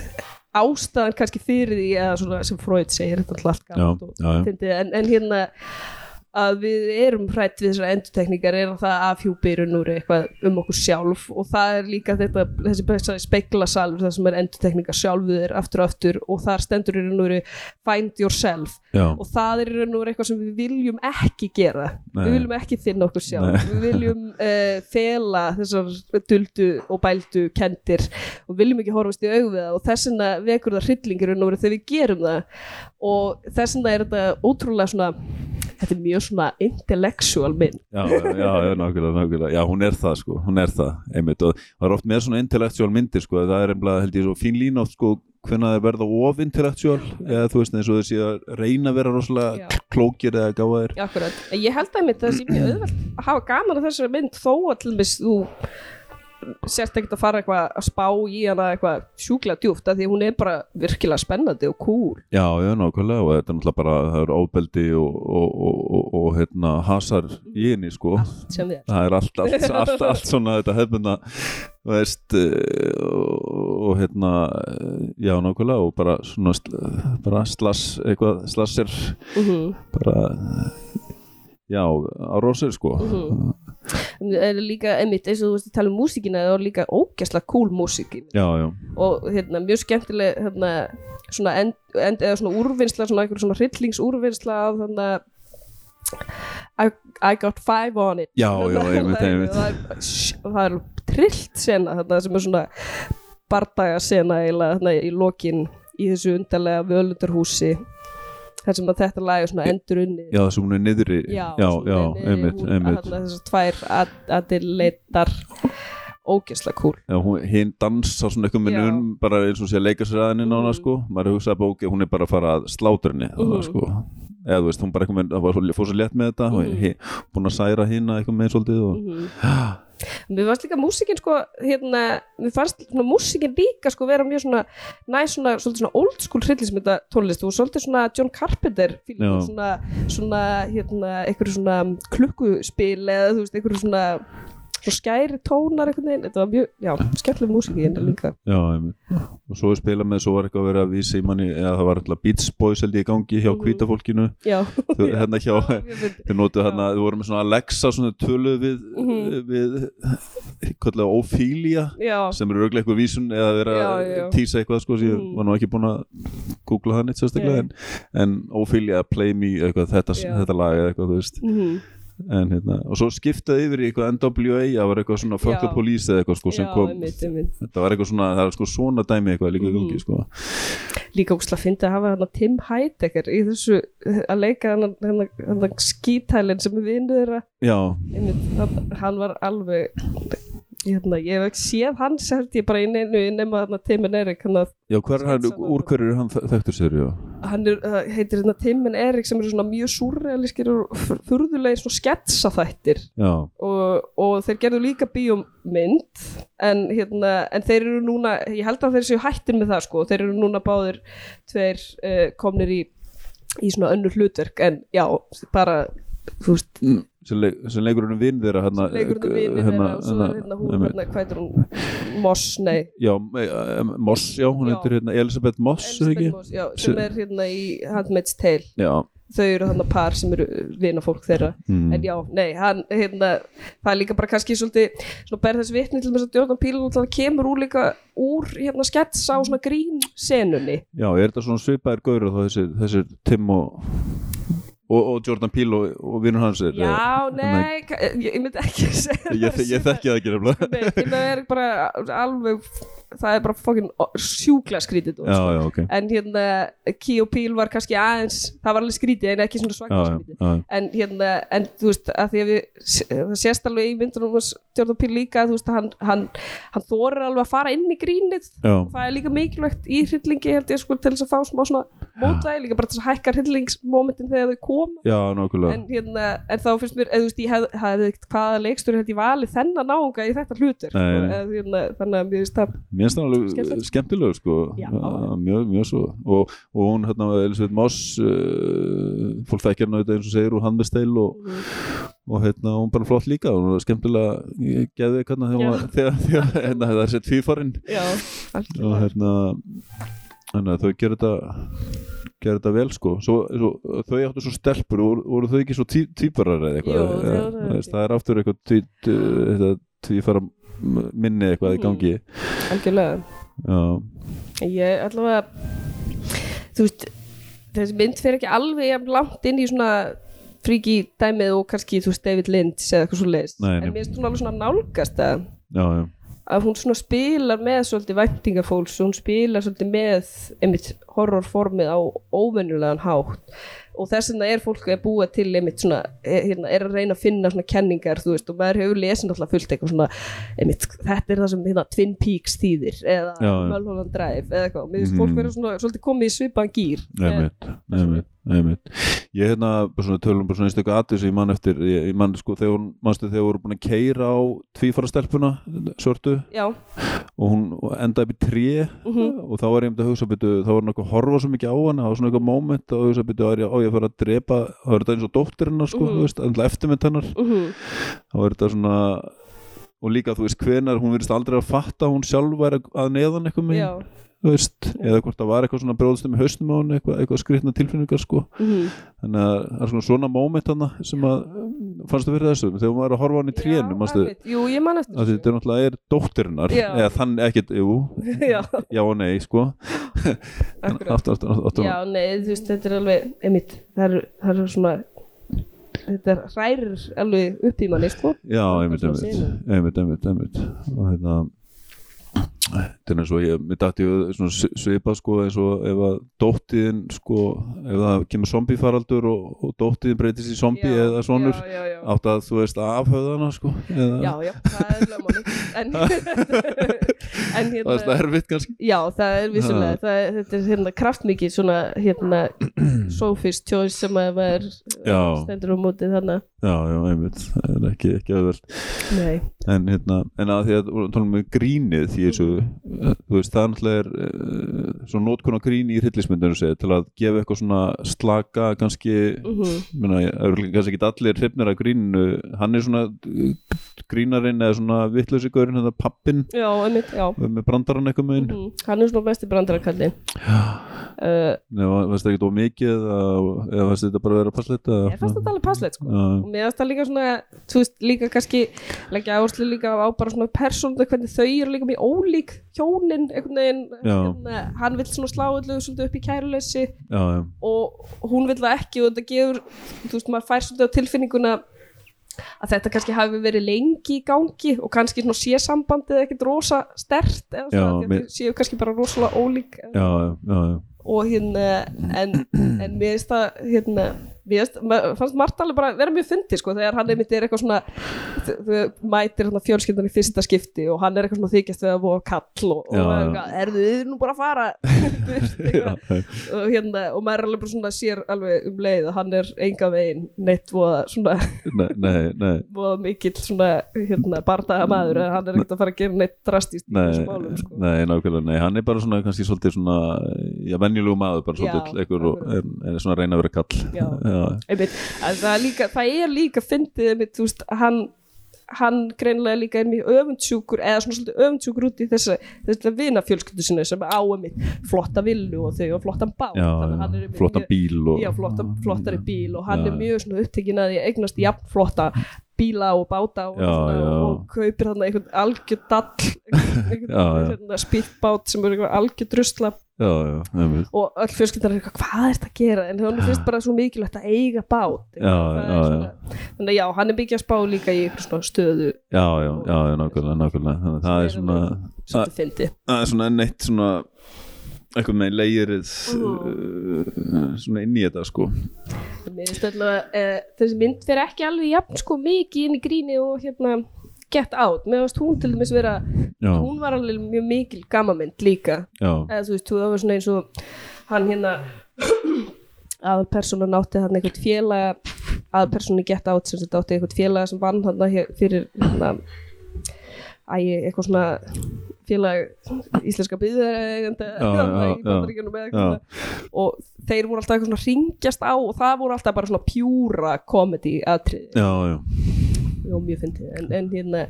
Speaker 2: ástæðan kannski fyrir því að svona sem Freud segir þetta alltaf en, en hérna að við erum hrætt við þessar endurtekningar er að það afhjúpirun úr eitthvað um okkur sjálf. Og það er líka þetta, þessi besta speklasalur það sem er endurtekningar sjálfuðir aftur og aftur. Og þar stendur í raun og veru find yourself.
Speaker 1: Já.
Speaker 2: og það er í raun og veru eitthvað sem við viljum ekki gera.
Speaker 1: Nei.
Speaker 2: við viljum ekki finna okkur sjálf.
Speaker 1: Nei.
Speaker 2: við viljum uh, fela þessar duldu og bældu kendir og viljum ekki horfast í augu við það. Og þess vegna vekur það hryllingir þegar við gerum það. Og þess vegna er þetta ótrúlega svona þetta er mjög svona intellectual mynd.
Speaker 1: Já, já, já, nákvæmlega, nákvæmlega. Já, hún er það, sko, hún er það einmitt, og það er oft með svona intellectual myndir sko, það er einbla, held ég, svo fín lína oft sko, hvenær þeir verða of intellectual eða þú veist, eins og þeir sé að reyna að vera rosalega
Speaker 2: Já.
Speaker 1: klókir eða gáðir
Speaker 2: ég held að mitt að það sé mjög auðvelt að hafa gaman að þessari mynd þó dæmis þú sért ekkert að fara eitthvað að spá í hana eitthvað sjúklega djúft af því hún er bara virkilega spennandi og cool.
Speaker 1: Já, já, nákvæmlega og þetta er náttúrulega bara, það er óbeldi og, og, og, og, og hérna, hasar í henni, sko.
Speaker 2: Sem við
Speaker 1: það er allt, allt, allt, allt svona þetta hefðbunda þú veist eh, og, og hérna já nákvæmlega og bara svona bara slass eitthvað slasser
Speaker 2: mm -hmm.
Speaker 1: bara já á rósir sko.
Speaker 2: Er líka einmitt eins og þú veist að tala um músíkina það er líka ógæslega cool músík í henni.
Speaker 1: já já.
Speaker 2: Og hérna, mjög skemmtileg hérna, svona end, end, eða svona úrvinnsla svona einhver svona hryllingsúrvinnsla af þannig I, I got five on it.
Speaker 1: Já, já, einmitt,
Speaker 2: er-
Speaker 1: einmitt.
Speaker 2: það, er- sh- það er trillt sena þarna sem er svona bardaga sena eiginlega þarna í lokin í þessu undarlega völundarhúsi þar sem að þetta lag er svona endur unni
Speaker 1: já þessum hún er niðri
Speaker 2: já,
Speaker 1: já, já einmitt,
Speaker 2: hún-
Speaker 1: einmitt
Speaker 2: þessar tvær adileitar ógeðslega cool
Speaker 1: Já, hún, hinn dansa svona eitthvað með
Speaker 2: Já.
Speaker 1: nun bara eins og sé að leika sér aðeins mm. nána sko, maður hugsaði bara ok, hún er bara að fara að slátra henni mm. Sko. eða þú veist, hún bara eitthvað með, fór svo létt með þetta og
Speaker 2: Mhm.
Speaker 1: hi, búin að særa hina eitthvað með svolítið og
Speaker 2: mm Mér fannst líka músíkin sko, hérna, mér fannst svona músíkin líka sko vera mjög svona næ svona, svona old school hryllismynda tónlist og svolítið svona John Carpenter
Speaker 1: Já.
Speaker 2: svona, svona, hérna, einhverju svona klukkuspil eða þú veist, einhverju svona svona skæri tónar einhvern veginn, þetta var mjög, já, skemmtileg músíkin líka.
Speaker 1: Já, og svo spilað með, svo var eitthvað að vera að vísa í manni, eða það var alltaf Beats Boys held ég í gangi hjá
Speaker 2: Mhm.
Speaker 1: hvíta fólkinu.
Speaker 2: Já,
Speaker 1: Þú- hérna hjá, þau notuðu
Speaker 2: Já.
Speaker 1: hérna, þau voru með svona Alexa svona töluð við,
Speaker 2: Mhm.
Speaker 1: við kallega Ophelia
Speaker 2: já,
Speaker 1: sem eru auðvitað eitthvað vísun eða vera
Speaker 2: Já,
Speaker 1: tísa eitthvað sko, ég
Speaker 2: Mhm.
Speaker 1: var nú ekki búin að googla það neitt sérstaklega en, en Ophelia Play Me eitthvað, þetta, þetta lag eða eitthvað en, hérna, og svo skiptaði yfir í eitthvað NWA það var eitthvað svona Fuck the. Police eða eitthvað sko, sem
Speaker 2: já,
Speaker 1: kom
Speaker 2: einmitt, einmitt.
Speaker 1: þetta var eitthvað svona, það er sko svona dæmi eitthvað líka í
Speaker 2: Mhm.
Speaker 1: gangi sko
Speaker 2: líka ógslag að finna að hafa hana Tim Heidecker í þessu að leika hana skítælinn sem Einmitt, hann, hann var alveg hérna, ég hef ekki séð hann sért ég bara í neinu nema þarna Tim and Eric hann, að-
Speaker 1: já hver er hann, úr hverju er hann þe- þekktur sér, já?
Speaker 2: Hann er, uh, heitir hérna Tim and Eric sem eru svona mjög súrrealískir og furðulegir svona sketsaþættir
Speaker 1: já,
Speaker 2: og, og þeir gerðu líka bíómynd en, hérna, en þeir eru núna ég held að þeir séu hættir með það sko. Þeir eru núna báðir tveir uh, komnir í, í svona önnur hlutverk en já, bara þú veist,
Speaker 1: Mm, sem, leik, sem leikur hann vinn þeirra hérna,
Speaker 2: leikur þetta vinir þeirra og svo er hérna hún, hérna, hvað heitir hún? Moss, nei.
Speaker 1: Já, eh, eh, Moss, já, hún heitir hérna Elisabeth Moss, það ekki?
Speaker 2: Moss, já, sem
Speaker 1: Sem-
Speaker 2: er hérna í Handmaid's Tale.
Speaker 1: Já,
Speaker 2: þau eru hann par sem eru vina fólk þeirra.
Speaker 1: Mm.
Speaker 2: en já, nei, hann hérna, það er líka bara kannski svolítið svona ber þess vitni til þess að Jordan Peele náttúrulega kemur úr líka úr hérna sketsa og svona grín senunni.
Speaker 1: Já, er þetta svona svipaðir gaur og þá þessir, þessir Tim og og, og Jordan Peele og, og vinnur hans er
Speaker 2: Já,
Speaker 1: eh,
Speaker 2: nei, ég, ég myndi ekki segja
Speaker 1: ég, ég, ég þekki það ekki nefnilega.
Speaker 2: Nei, það er bara alveg það er bara fokkin sjúkla skrítið
Speaker 1: já, já, ok. Já,
Speaker 2: en hérna Key og Peel var kannski aðeins það var alveg skrítið en ekki svona svaklega skrítið.
Speaker 1: já,
Speaker 2: en hérna, en þú veist að því að við, það sést alveg í myndunum hans Jordan Peele líka, þú veist að hann, hann hann þorir alveg að fara inn í grínið. Það er líka mikilvægt í hryllingi held ég sko til þess að fá smá svona mótvæði líka bara þess að hækka hryllingsmomentin þegar þau
Speaker 1: nákvæmlega.
Speaker 2: En, hérna, en þá finnst mér, eða þú veist, ég hef, þannig að mér finnst það
Speaker 1: það alveg
Speaker 2: Skemmtilegt.
Speaker 1: skemmtilegur sko.
Speaker 2: Já.
Speaker 1: Uh, mjög, mjög svo. Og, og hún hérna Elisabeth Moss uh, fólk þekkjar hana auðvitað eins og segir úr Handmaid's og, og hérna hún bara flott líka. Og hún var skemmtilega geði hérna þegar, hérna, það er sett fýfarinn og hérna hérna þau gerir þetta gerir þetta vel sko. Svo, svo, þau áttu svo stelpur. Voru, voru þau ekki svo tí, típarar eða eitthvað?
Speaker 2: Voru
Speaker 1: þú veist, það er aftur eitthvað tvífara minni eitthvað í
Speaker 2: Mhm.
Speaker 1: gangi.
Speaker 2: Algjörlega.
Speaker 1: Já,
Speaker 2: ég allavega þú veist þessi mynd fer ekki alveg langt inn í svona fríki dæmið og kannski þú veist David Lynch eða eitthvað svo leiðist en mér finnst hún alveg svona nálgast að
Speaker 1: já, já.
Speaker 2: Að hún svona spilar með svolítið væntingafólks og hún spilar svolítið með einmitt horrorformið á óvenjulegan hátt og þess vegna er fólk að búa til einmitt svona, er, hérna, er að reyna að finna svona kenningar, þú veist, og maður hefur lesin alltaf fullt eitthvað svona, einmitt, þetta er það sem hérna, Twin Peaks þýðir, eða. Mulholland Drive, eða eitthvað, mér finnst
Speaker 1: Mhm.
Speaker 2: fólk vera svona svolítið komið í svipaðan gýr
Speaker 1: Einmitt, einmitt, einmitt. Ég hérna svona tölum bara svona einstaklega aðeins sem ég man eftir, ég, ég man sko þegar hún manstu þegar voru búin að keira á tvífara stelpuna, svörtu?
Speaker 2: Já,
Speaker 1: og hún endaði upp í tré.
Speaker 2: Mhm.
Speaker 1: og þá var ég einmitt að hugsa byrju, þá var hann eitthvað að horfa svo mikið á hana, það var svona eitthvað moment og hugsa byrju, á ég á ég að að drepa þá er þetta eins og dóttir hennar sko, veist, endla eftirmynd hennar.
Speaker 2: Mhm,
Speaker 1: þá er þetta svona og líka þú veist hvenar, hún virðist aldrei að fatta að hún sjálf væri að neðan eitthvað með veist, eða hvort það var eitthvað svona bróðstum í haustum á henni, eitthvað, eitthvað skrýtna tilfinningar sko.
Speaker 2: Mhm.
Speaker 1: þannig að það er svona svona moment hana sem að fannstu fyrir þessu þegar maður er að horfa hann í trénu
Speaker 2: Já,
Speaker 1: manstu,
Speaker 2: einmitt. Jú, ég man eftir
Speaker 1: þetta er náttúrulega er dóttirinnar. Eða þann ekkert, jú,
Speaker 2: Já,
Speaker 1: já og nei sko. Aftur, aftur, aftur, aftur.
Speaker 2: Já, nei, þú veist, þetta er alveg einmitt, það er, það er svona þetta hrærir alveg upp í manni, sko.
Speaker 1: Já, einmitt, einmitt, einmitt, einmitt, einmitt. Og hérna þetta er eins og ég, svona svi- svipað sko eins og ef að dóttiðin sko, ef það kemur zombiefaraldur og, og dóttiðin breytist í zombie
Speaker 2: Já,
Speaker 1: eða svonur
Speaker 2: Já, já, já,
Speaker 1: átt að þú veist að afhauða hana sko eða,
Speaker 2: já, já, það er lögmáli En, en
Speaker 1: það er
Speaker 2: hérna
Speaker 1: erfitt kannski.
Speaker 2: Já, það er vissulega, það er, þetta er hérna kraftmikið svona, hérna Sophie's Choice sem að maður stendur á móti þannig
Speaker 1: já, já, einmitt, það er ekki, ekki auðvelt.
Speaker 2: Nei,
Speaker 1: en hérna, en að því að við tala um grínið því þessu,
Speaker 2: Mhm.
Speaker 1: þú veist það er náttúrulega er uh, svona nótkun á gríni í hryllismyndinu segja, til að gefa eitthvað svona slaka kannski
Speaker 2: mhm,
Speaker 1: Mena, kannski ekki allir hrifnir af gríninu. Hann er svona uh, grínarinn eða svona vittlösi gaurinn þetta pappin
Speaker 2: já, einmitt, já.
Speaker 1: Með brandarann eitthvað með
Speaker 2: mhm. Hann er svona besti brandarakalli uh,
Speaker 1: eða varst það ekki of mikið eða, varst þetta bara að vera passlegt
Speaker 2: Ég fannst þetta alveg passlegt, sko.
Speaker 1: Já,
Speaker 2: og mér finnst það líka svona þú veist, líka kannski leggja áherslu líka á bara svona persónu hvernig þau eru líka mjög ólík hjónin veginn,
Speaker 1: Já.
Speaker 2: hérna, hann vill svona slá svolítið upp í kæruleysi
Speaker 1: já, já,
Speaker 2: og hún vill það ekki og þetta gefur, þú veist, maður fær á tilfinninguna að þetta kannski hafi verið lengi í gangi og kannski svona sé sambandið ekkert rosa stert eða svona, þau séu kannski bara rosalega ólík
Speaker 1: já.
Speaker 2: og hérna en, en mér finnst það hérna mér fannst Marta alveg bara vera mjög fyndi sko þegar hann einmitt er eitthvað svona þau mætir hérna fjölskyldan í fyrsta skipti og hann er eitthvað svona þykjast við að voða kall og, og
Speaker 1: Já,
Speaker 2: maður er
Speaker 1: já.
Speaker 2: eitthvað, erðu þið nú bara að fara
Speaker 1: já, já.
Speaker 2: og hérna og maður er alveg bara svona sér alveg um leið að hann er enga veginn neitt voða svona
Speaker 1: Nei, nei, nei,
Speaker 2: voða mikill svona hérna bardaga maður en hann er ekkert að fara að gera neitt drastist í
Speaker 1: nei,
Speaker 2: þessu málum sko
Speaker 1: nei, nákvæmlega, nei, hann er bara svona kannski svolítið svona, já, venjulegu maður bara
Speaker 2: Já,
Speaker 1: svolítið, einhver og er,
Speaker 2: akkurat.
Speaker 1: er svona að að
Speaker 2: einmitt, að það, líka, það er líka fyndið einmitt, þú veist, hann hann greinilega líka er mjög öfundsjúkur eða svona svolítið öfundsjúkur út í þessa þessa vina fjölskyldu sinni sem á einmitt flotta villu og þau og flottan bát.
Speaker 1: Já,
Speaker 2: að er
Speaker 1: já flottan bíl og
Speaker 2: já, flotta, flottari bíl og hann
Speaker 1: Já.
Speaker 2: er mjög svona upptekinn að því að eignast jafn flotta bíla og báta og, svona, og kaupir hann einhvern algjör dall einhvern,
Speaker 1: Já, já.
Speaker 2: einhvern spýttbát sem er einhvern algjör drusla
Speaker 1: já, já,
Speaker 2: og öll fjölskyldar er eitthvað, hvað er þetta að gera? En hún finnst bara svo mikilvægt að eiga bát
Speaker 1: Já,
Speaker 2: Það svona- þannig að já, hann er byggja að spá líka í svona stöðu.
Speaker 1: Já, já, já, nákvæmlega, nákvæmlega. Þannig að það er svona það er svona enn eitt svona eitthvað með leirið uh, svona inn í þetta sko.
Speaker 2: Mér finnst alltaf að uh, þessi mynd fer ekki alveg jafn sko mikið inn í gríni og hérna get out, með að hún til dæmis vera
Speaker 1: já,
Speaker 2: hún var alveg mjög mikil gamamynd líka.
Speaker 1: Já,
Speaker 2: eða þú veist, þú það var svona eins og hann hérna að persónan átti hann eitthvað félaga að persónu get out sem þetta átti eitthvað félaga sem vann hann fyrir hérna æ, eitthvað svona félag íslenska byggðaregenda og þeir voru alltaf eitthvað svona ringjast á og það voru alltaf bara svona pjúra komedi atrið
Speaker 1: já,
Speaker 2: og mjög fyndið. En, en hérna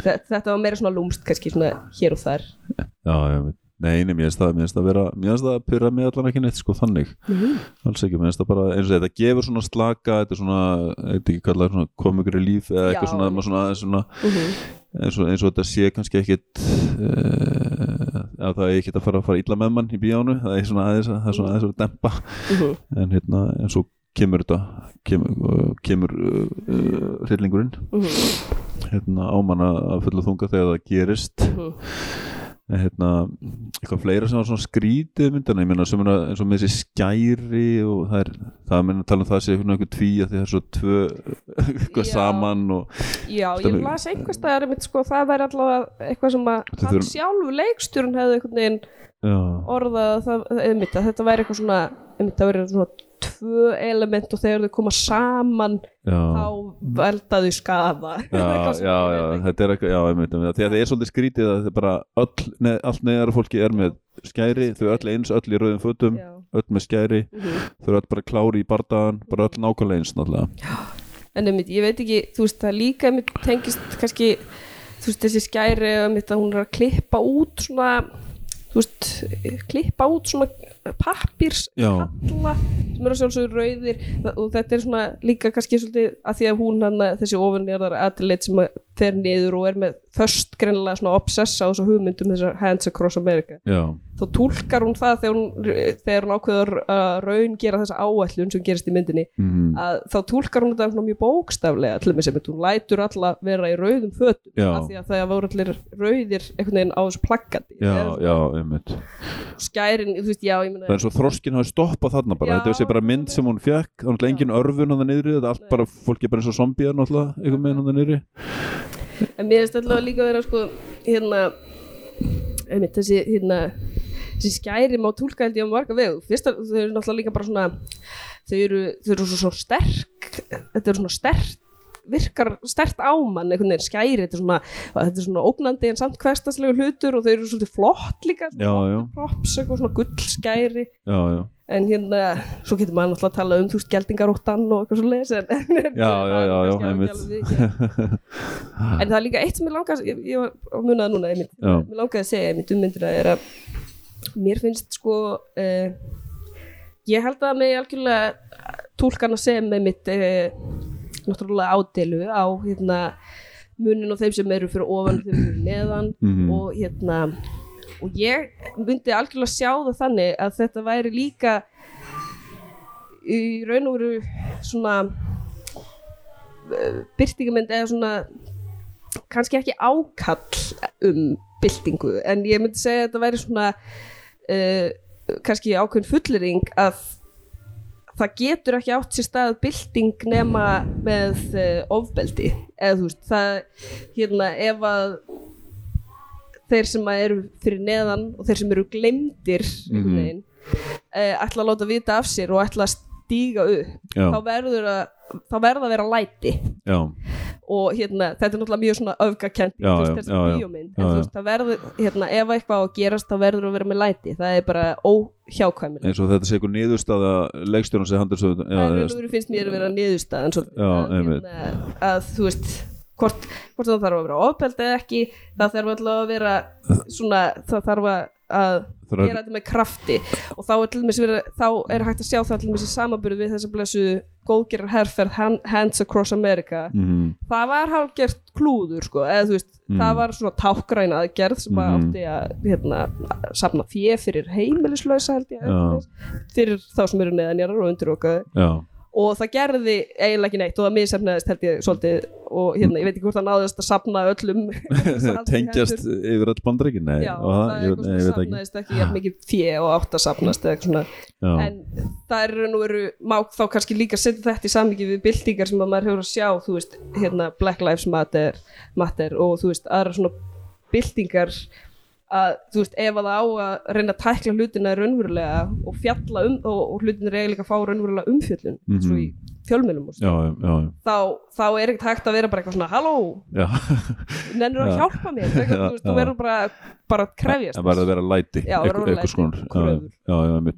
Speaker 2: þe- þetta var meira svona lúmst kannski svona hér og þar.
Speaker 1: Já, já Nei, nei, mér finnst það, mér finnst það vera, mér finnst það að pyrra mig allan ekki neitt sko þannig, alls ekki, mér finnst það bara eins og þetta gefur svona slaka, þetta er svona, eitthvað ekki kallað svona komugri líf eða eitthvað svona, svona, svona
Speaker 2: Mhm.
Speaker 1: eins og, eins og þetta sé kannski ekkit uh, að það er ekkit að fara að fara illa með mann í bíjánu, það er svona aðeins að, svona aðeins að dempa,
Speaker 2: Mhm.
Speaker 1: en hérna, en svo kemur þetta, kemur, uh, kemur uh, uh, hryllingurinn,
Speaker 2: Mhm.
Speaker 1: hérna ámanna að fulla þunga þegar það gerist,
Speaker 2: Mhm.
Speaker 1: en hérna eitthvað fleira sem var svona skrítið myndana, ég meina er eins og með þessi skæri og það er, það er að tala um það sé einhvern veginn tví að því það er svo tvö eitthvað
Speaker 2: Já.
Speaker 1: saman og
Speaker 2: Já, ég las einhvers staðar einmitt, sko, það væri allavega eitthvað sem að hann
Speaker 1: þurfum-
Speaker 2: sjálfur leikstjórun hefði
Speaker 1: já,
Speaker 2: orðað að það, einmitt, að þetta væri eitthvað svona einmitt, það væri svona tvö element og þegar þau koma saman
Speaker 1: já.
Speaker 2: þá veldaðu skafa
Speaker 1: já, já, já, þetta er eitthvað, já, einmitt, einmitt, því að það er svolítið skrítið að bara öll, neð, allt neðara fólki er með skæri, þau öll eins, öll í rauðum fötum, öll með skæri,
Speaker 2: Mhm.
Speaker 1: þau eru öll bara klári í bardagan, bara öll nákvæmlega eins náttúrulega.
Speaker 2: en einmitt, ég veit ekki, þú veist, það líka einmitt tengist kannski þú veist, þessi skæri einmitt að hún er að klippa út svona þú veist, klippa út svona pappirs
Speaker 1: Já.
Speaker 2: Sem eru sjálfsögur rauðir og þetta er svona líka kannski svolítið að því að hún hann þessi ofinjarðar aðleit sem að fer niður og er með först greinlega svona obsessa á þessu hugmyndum þessar Hands Across America
Speaker 1: Já,
Speaker 2: þá túlkar hún það þegar hún, þegar hún ákveður að raun gera þessa áætlun sem gerist í myndinni
Speaker 1: Mhm.
Speaker 2: að þá túlkar hún þetta mjög bókstaflega til þess að hún lætur alla vera í rauðum fötum
Speaker 1: Já.
Speaker 2: af því að það voru allir rauðir einhvern veginn á þessu plaggati
Speaker 1: já, já, einmitt.
Speaker 2: skærin, þú veist, já, ég meina
Speaker 1: Það er og þroskin hafi stoppað þarna bara,
Speaker 2: Já,
Speaker 1: þetta er bara mynd sem hún fekk, náttúrulega engin örfun á það niðri, þetta er allt bara, fólk er bara eins og zombíar náttúrulega, einhvern veginn á það niðri.
Speaker 2: en mér finnst allavega líka að vera sko, hérna einmitt, þessi, hérna þessi skæri má túlka held ég á marga vegu. Fyrst að þau eru náttúrulega líka bara svona þau eru, þau eru svo, svo sterk þetta eru svona sterk virkar stert ámann einhvern veginn skæri þetta er svona, þetta er svona ógnandi en samt hverstaslegu hlutur og þau eru svolítið flott líka
Speaker 1: já.
Speaker 2: props, eitthvað svona gullskæri.
Speaker 1: Já, já,
Speaker 2: en hérna, svo getur maður náttúrulega að tala um þú veist, geldingaróttan og eitthvað svo leis en,
Speaker 1: já, já, já, já, einmitt.
Speaker 2: en það er líka eitt sem ég langaði ég, ég var að muna það núna einmitt, mér langaði að segja einmitt um myndina er að mér finnst sko uh, ég held að mig algjörlega túlkan að segja með mitt uh, náttúrulega ádelu á hérna munin og þeim sem eru fyrir ofan og þeim sem eru neðan
Speaker 1: Mhm.
Speaker 2: og hérna og ég myndi algjörlega sjá það þannig að þetta væri líka í raun og veru svona uh, byrtingamynd eða svona kannski ekki ákall um byltingu en ég myndi segja að þetta væri svona uh, kannski ákveðin fullering að það getur ekki átt sér stað bylting nema með uh, ofbeldi eða þú veist það hérna ef að þeir sem eru fyrir neðan og þeir sem eru glemdir mm. -hmm. ætla að láta vita af sér og ætla að stíga upp þá verður að þá verða að vera læti.
Speaker 1: Já,
Speaker 2: og hérna, þetta er náttúrulega mjög svona öfgakent það verður, hérna, ef eitthvað á að gerast þá verður að vera með læti, það er bara óhjákvæmilega
Speaker 1: eins og þetta sé einhver niðurstaða leikstjórn sem handur svo
Speaker 2: það er finnst mér að vera niðurstaðan hérna, að þú veist hvort, hvort það þarf að vera ofbeld eða ekki það þarf alltaf að vera svona, það þarf að að
Speaker 1: er-
Speaker 2: gera þetta með krafti og þá er, verið, þá er hægt að sjá það til dæmis í samanbyrðu við þessa blessu góðgerar herferð Han- Hands Across America
Speaker 1: Mhm.
Speaker 2: það var hálfgert klúður sko, eða þú veist,
Speaker 1: Mm.
Speaker 2: það var svona tákgræn aðgerð sem að
Speaker 1: Mhm.
Speaker 2: átti að hérna, safna fjö fyrir heimilislausa held ég,
Speaker 1: Já.
Speaker 2: fyrir þá sem eru neðanjarar og undirokaði
Speaker 1: Já,
Speaker 2: og það gerði eiginlega ekki neitt og það misefnaðist held ég svolítið. Og hérna, ég veit ekki hvort það náðist að safna öllum.
Speaker 1: Tengjast yfir all bandreikin og
Speaker 2: það
Speaker 1: ég, ég
Speaker 2: sem
Speaker 1: veit ekki.
Speaker 2: ekki jafn mikið fjö og átt að
Speaker 1: Já,
Speaker 2: en það er nú veru má þá kannski líka setja þetta í samvikið við byltingar sem að maður hefur að sjá, þú veist hérna Black Lives Matter, Matter og þú veist aðra svona byltingar að þú veist ef að það á að reyna að tækla hlutina raunverulega og fjalla um og, og hlutina eiginlega að fá raunverulega umfjöllun
Speaker 1: Mhm.
Speaker 2: svo í fjölmjölum þá, þá er ekkert hægt að vera bara eitthvað svona halló, nennir að
Speaker 1: Já.
Speaker 2: hjálpa mér? Eitthvað, þú þú verður bara, bara að krefjast
Speaker 1: Það var að vera læti
Speaker 2: að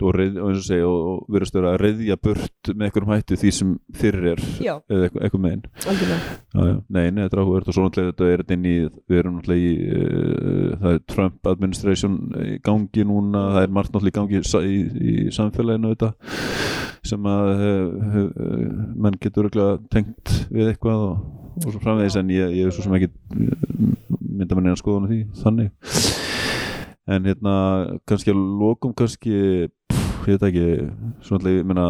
Speaker 1: og, eins og segja og, verðast vera að reyðja burt með einhverjum hætti því sem fyrir er eða eitthvað, eitthvað megin.
Speaker 2: Algjörlega.
Speaker 1: Já, já. Nei, nei, þetta er áhugavert. Og svo náttúrulega þetta er inn í við erum náttúrulega í uh, það er Trump administration í gangi núna. Það er margt náttúrulega í gangi í, í samfélaginu þetta sem að uh, uh, menn getur örugglega tengt við eitthvað og, og svo framvegis en ég, ég er svo sem ekki mynda mér neina skoðan á því þannig. En hérna kannski að lokum kannski pff, ég veit ekki svona ég meina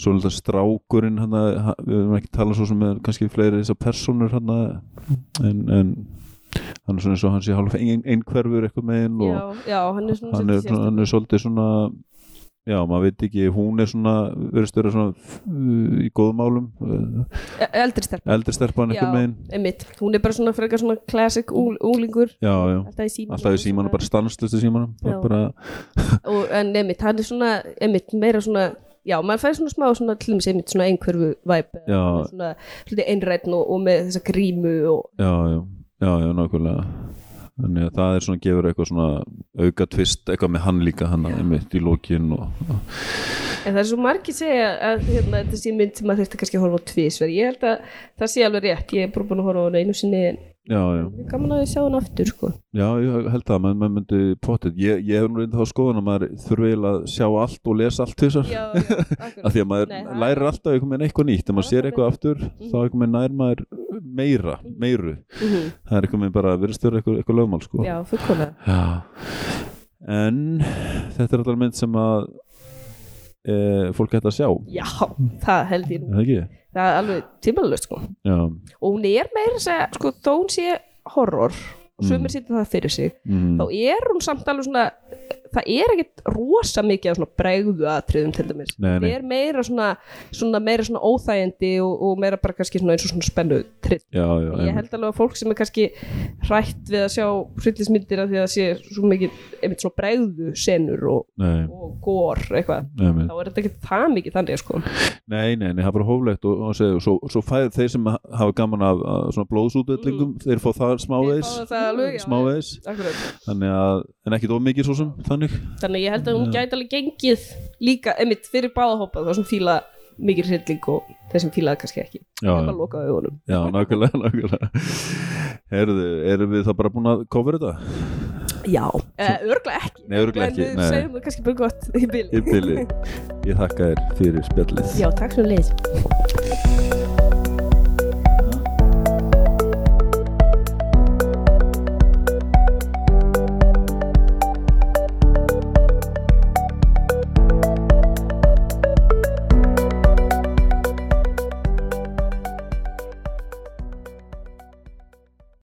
Speaker 1: svo alltaf strákurinn hana, ha- við erum ekki talað svo sem kannski fleiri þessar personur hana, en, en hann er svona eins og hann sé hálf ein, einhverfur eitthvað meginn og
Speaker 2: já, já, er
Speaker 1: er, hann er svolítið svona já, maður veit ekki, hún er svona verðist vera svona uh, í góðum málum uh,
Speaker 2: E- eldri stelpa.
Speaker 1: eldri stelpan
Speaker 2: Já,
Speaker 1: eitthvað meginn
Speaker 2: einmitt, hún er bara svona frekar svona classic úl, úlingur
Speaker 1: já, já,
Speaker 2: alltaf í símanum.
Speaker 1: Alltaf í símanum, bara stannslustu símanum.
Speaker 2: Já.
Speaker 1: bara,
Speaker 2: og, en einmitt, hann er svona einmitt, meira svona, já, maður fær svona smá svona til dæmis einmitt svona einhverfu væp svona svolítið einrætn og, og með þessa grímu og
Speaker 1: já, já, já, já, nákvæmlega þannig að það er svona gefur eitthvað svona auka tvist eitthvað með hann líka hann einmitt í lokin og,
Speaker 2: en það er svo margir segja að hérna, þetta sé mynd sem maður þurfti kannski að horfa á tvísver ég held að það sé alveg rétt. Ég er bara búin að horfa á einu sinni en
Speaker 1: já, já,
Speaker 2: ég gaman að sjá hana aftur sko.
Speaker 1: já, ég held það maður myndi potið, ég, ég hef nú reynda þá skoðan að maður þurfi eiginlega að sjá allt og lesa allt þessar.
Speaker 2: Já, já, akkurat.
Speaker 1: af því að maður
Speaker 2: Nei,
Speaker 1: lærir alltaf einhvern veginn eitthvað nýtt, ef maður sér eitthvað aftur þá einhvern veginn nær maður meira meiru,
Speaker 2: Mhm.
Speaker 1: það er einhvern veginn bara að vera stjórn eitthvað, eitthvað lögmál sko.
Speaker 2: Já, fullkomlega.
Speaker 1: En þetta er alltaf mynd sem að e, fólk hægt að sjá.
Speaker 2: Já, það held ég nú.
Speaker 1: Það
Speaker 2: það er alveg tímalust sko. Og hún er meira að sko, þó hún sé horror og sumir
Speaker 1: Mm.
Speaker 2: sýttu það fyrir sig
Speaker 1: mm,
Speaker 2: þá er hún samt alveg svona það er ekkit rosa mikið af svona bregðu atriðum til dæmis.
Speaker 1: Nei, nei.
Speaker 2: það er meira svona, svona meira svona óþægindi og, og meira bara kannski svona eins og svona spennu trill
Speaker 1: já, já,
Speaker 2: ég held alveg að fólk sem er kannski hrætt við að sjá hryllismyndir af því að það sé svo mikið einmitt svona bregðu senur og, og gór eitthvað þá er þetta ekki það mikið þannig sko.
Speaker 1: Nei, nei, nei, það er bara hóflegt og, og, svo, svo fæð þeir sem hafa gaman af, svona blóðsútvellingum, þeir fá það smávegis
Speaker 2: Þeir fá það
Speaker 1: smávegis,
Speaker 2: Akkurat.
Speaker 1: þannig að en ekki of mikið svo sem, þannig
Speaker 2: þannig. Að ég held að hún gæti alveg gengið líka, einmitt, fyrir báðahópa þá sem fíla mikið hrylling og þeir sem fílaði kannski ekki.
Speaker 1: Já, já. nákvæmlega, nákvæmlega. Herðu, erum við þá bara búin að cover þetta?
Speaker 2: já, uh, örglega ekki.
Speaker 1: Nei, örugglega ekki,
Speaker 2: en við segjum það kannski bara gott í bili.
Speaker 1: Í bili. Ég þakka þér fyrir spjallið.
Speaker 2: Já, takk svo leið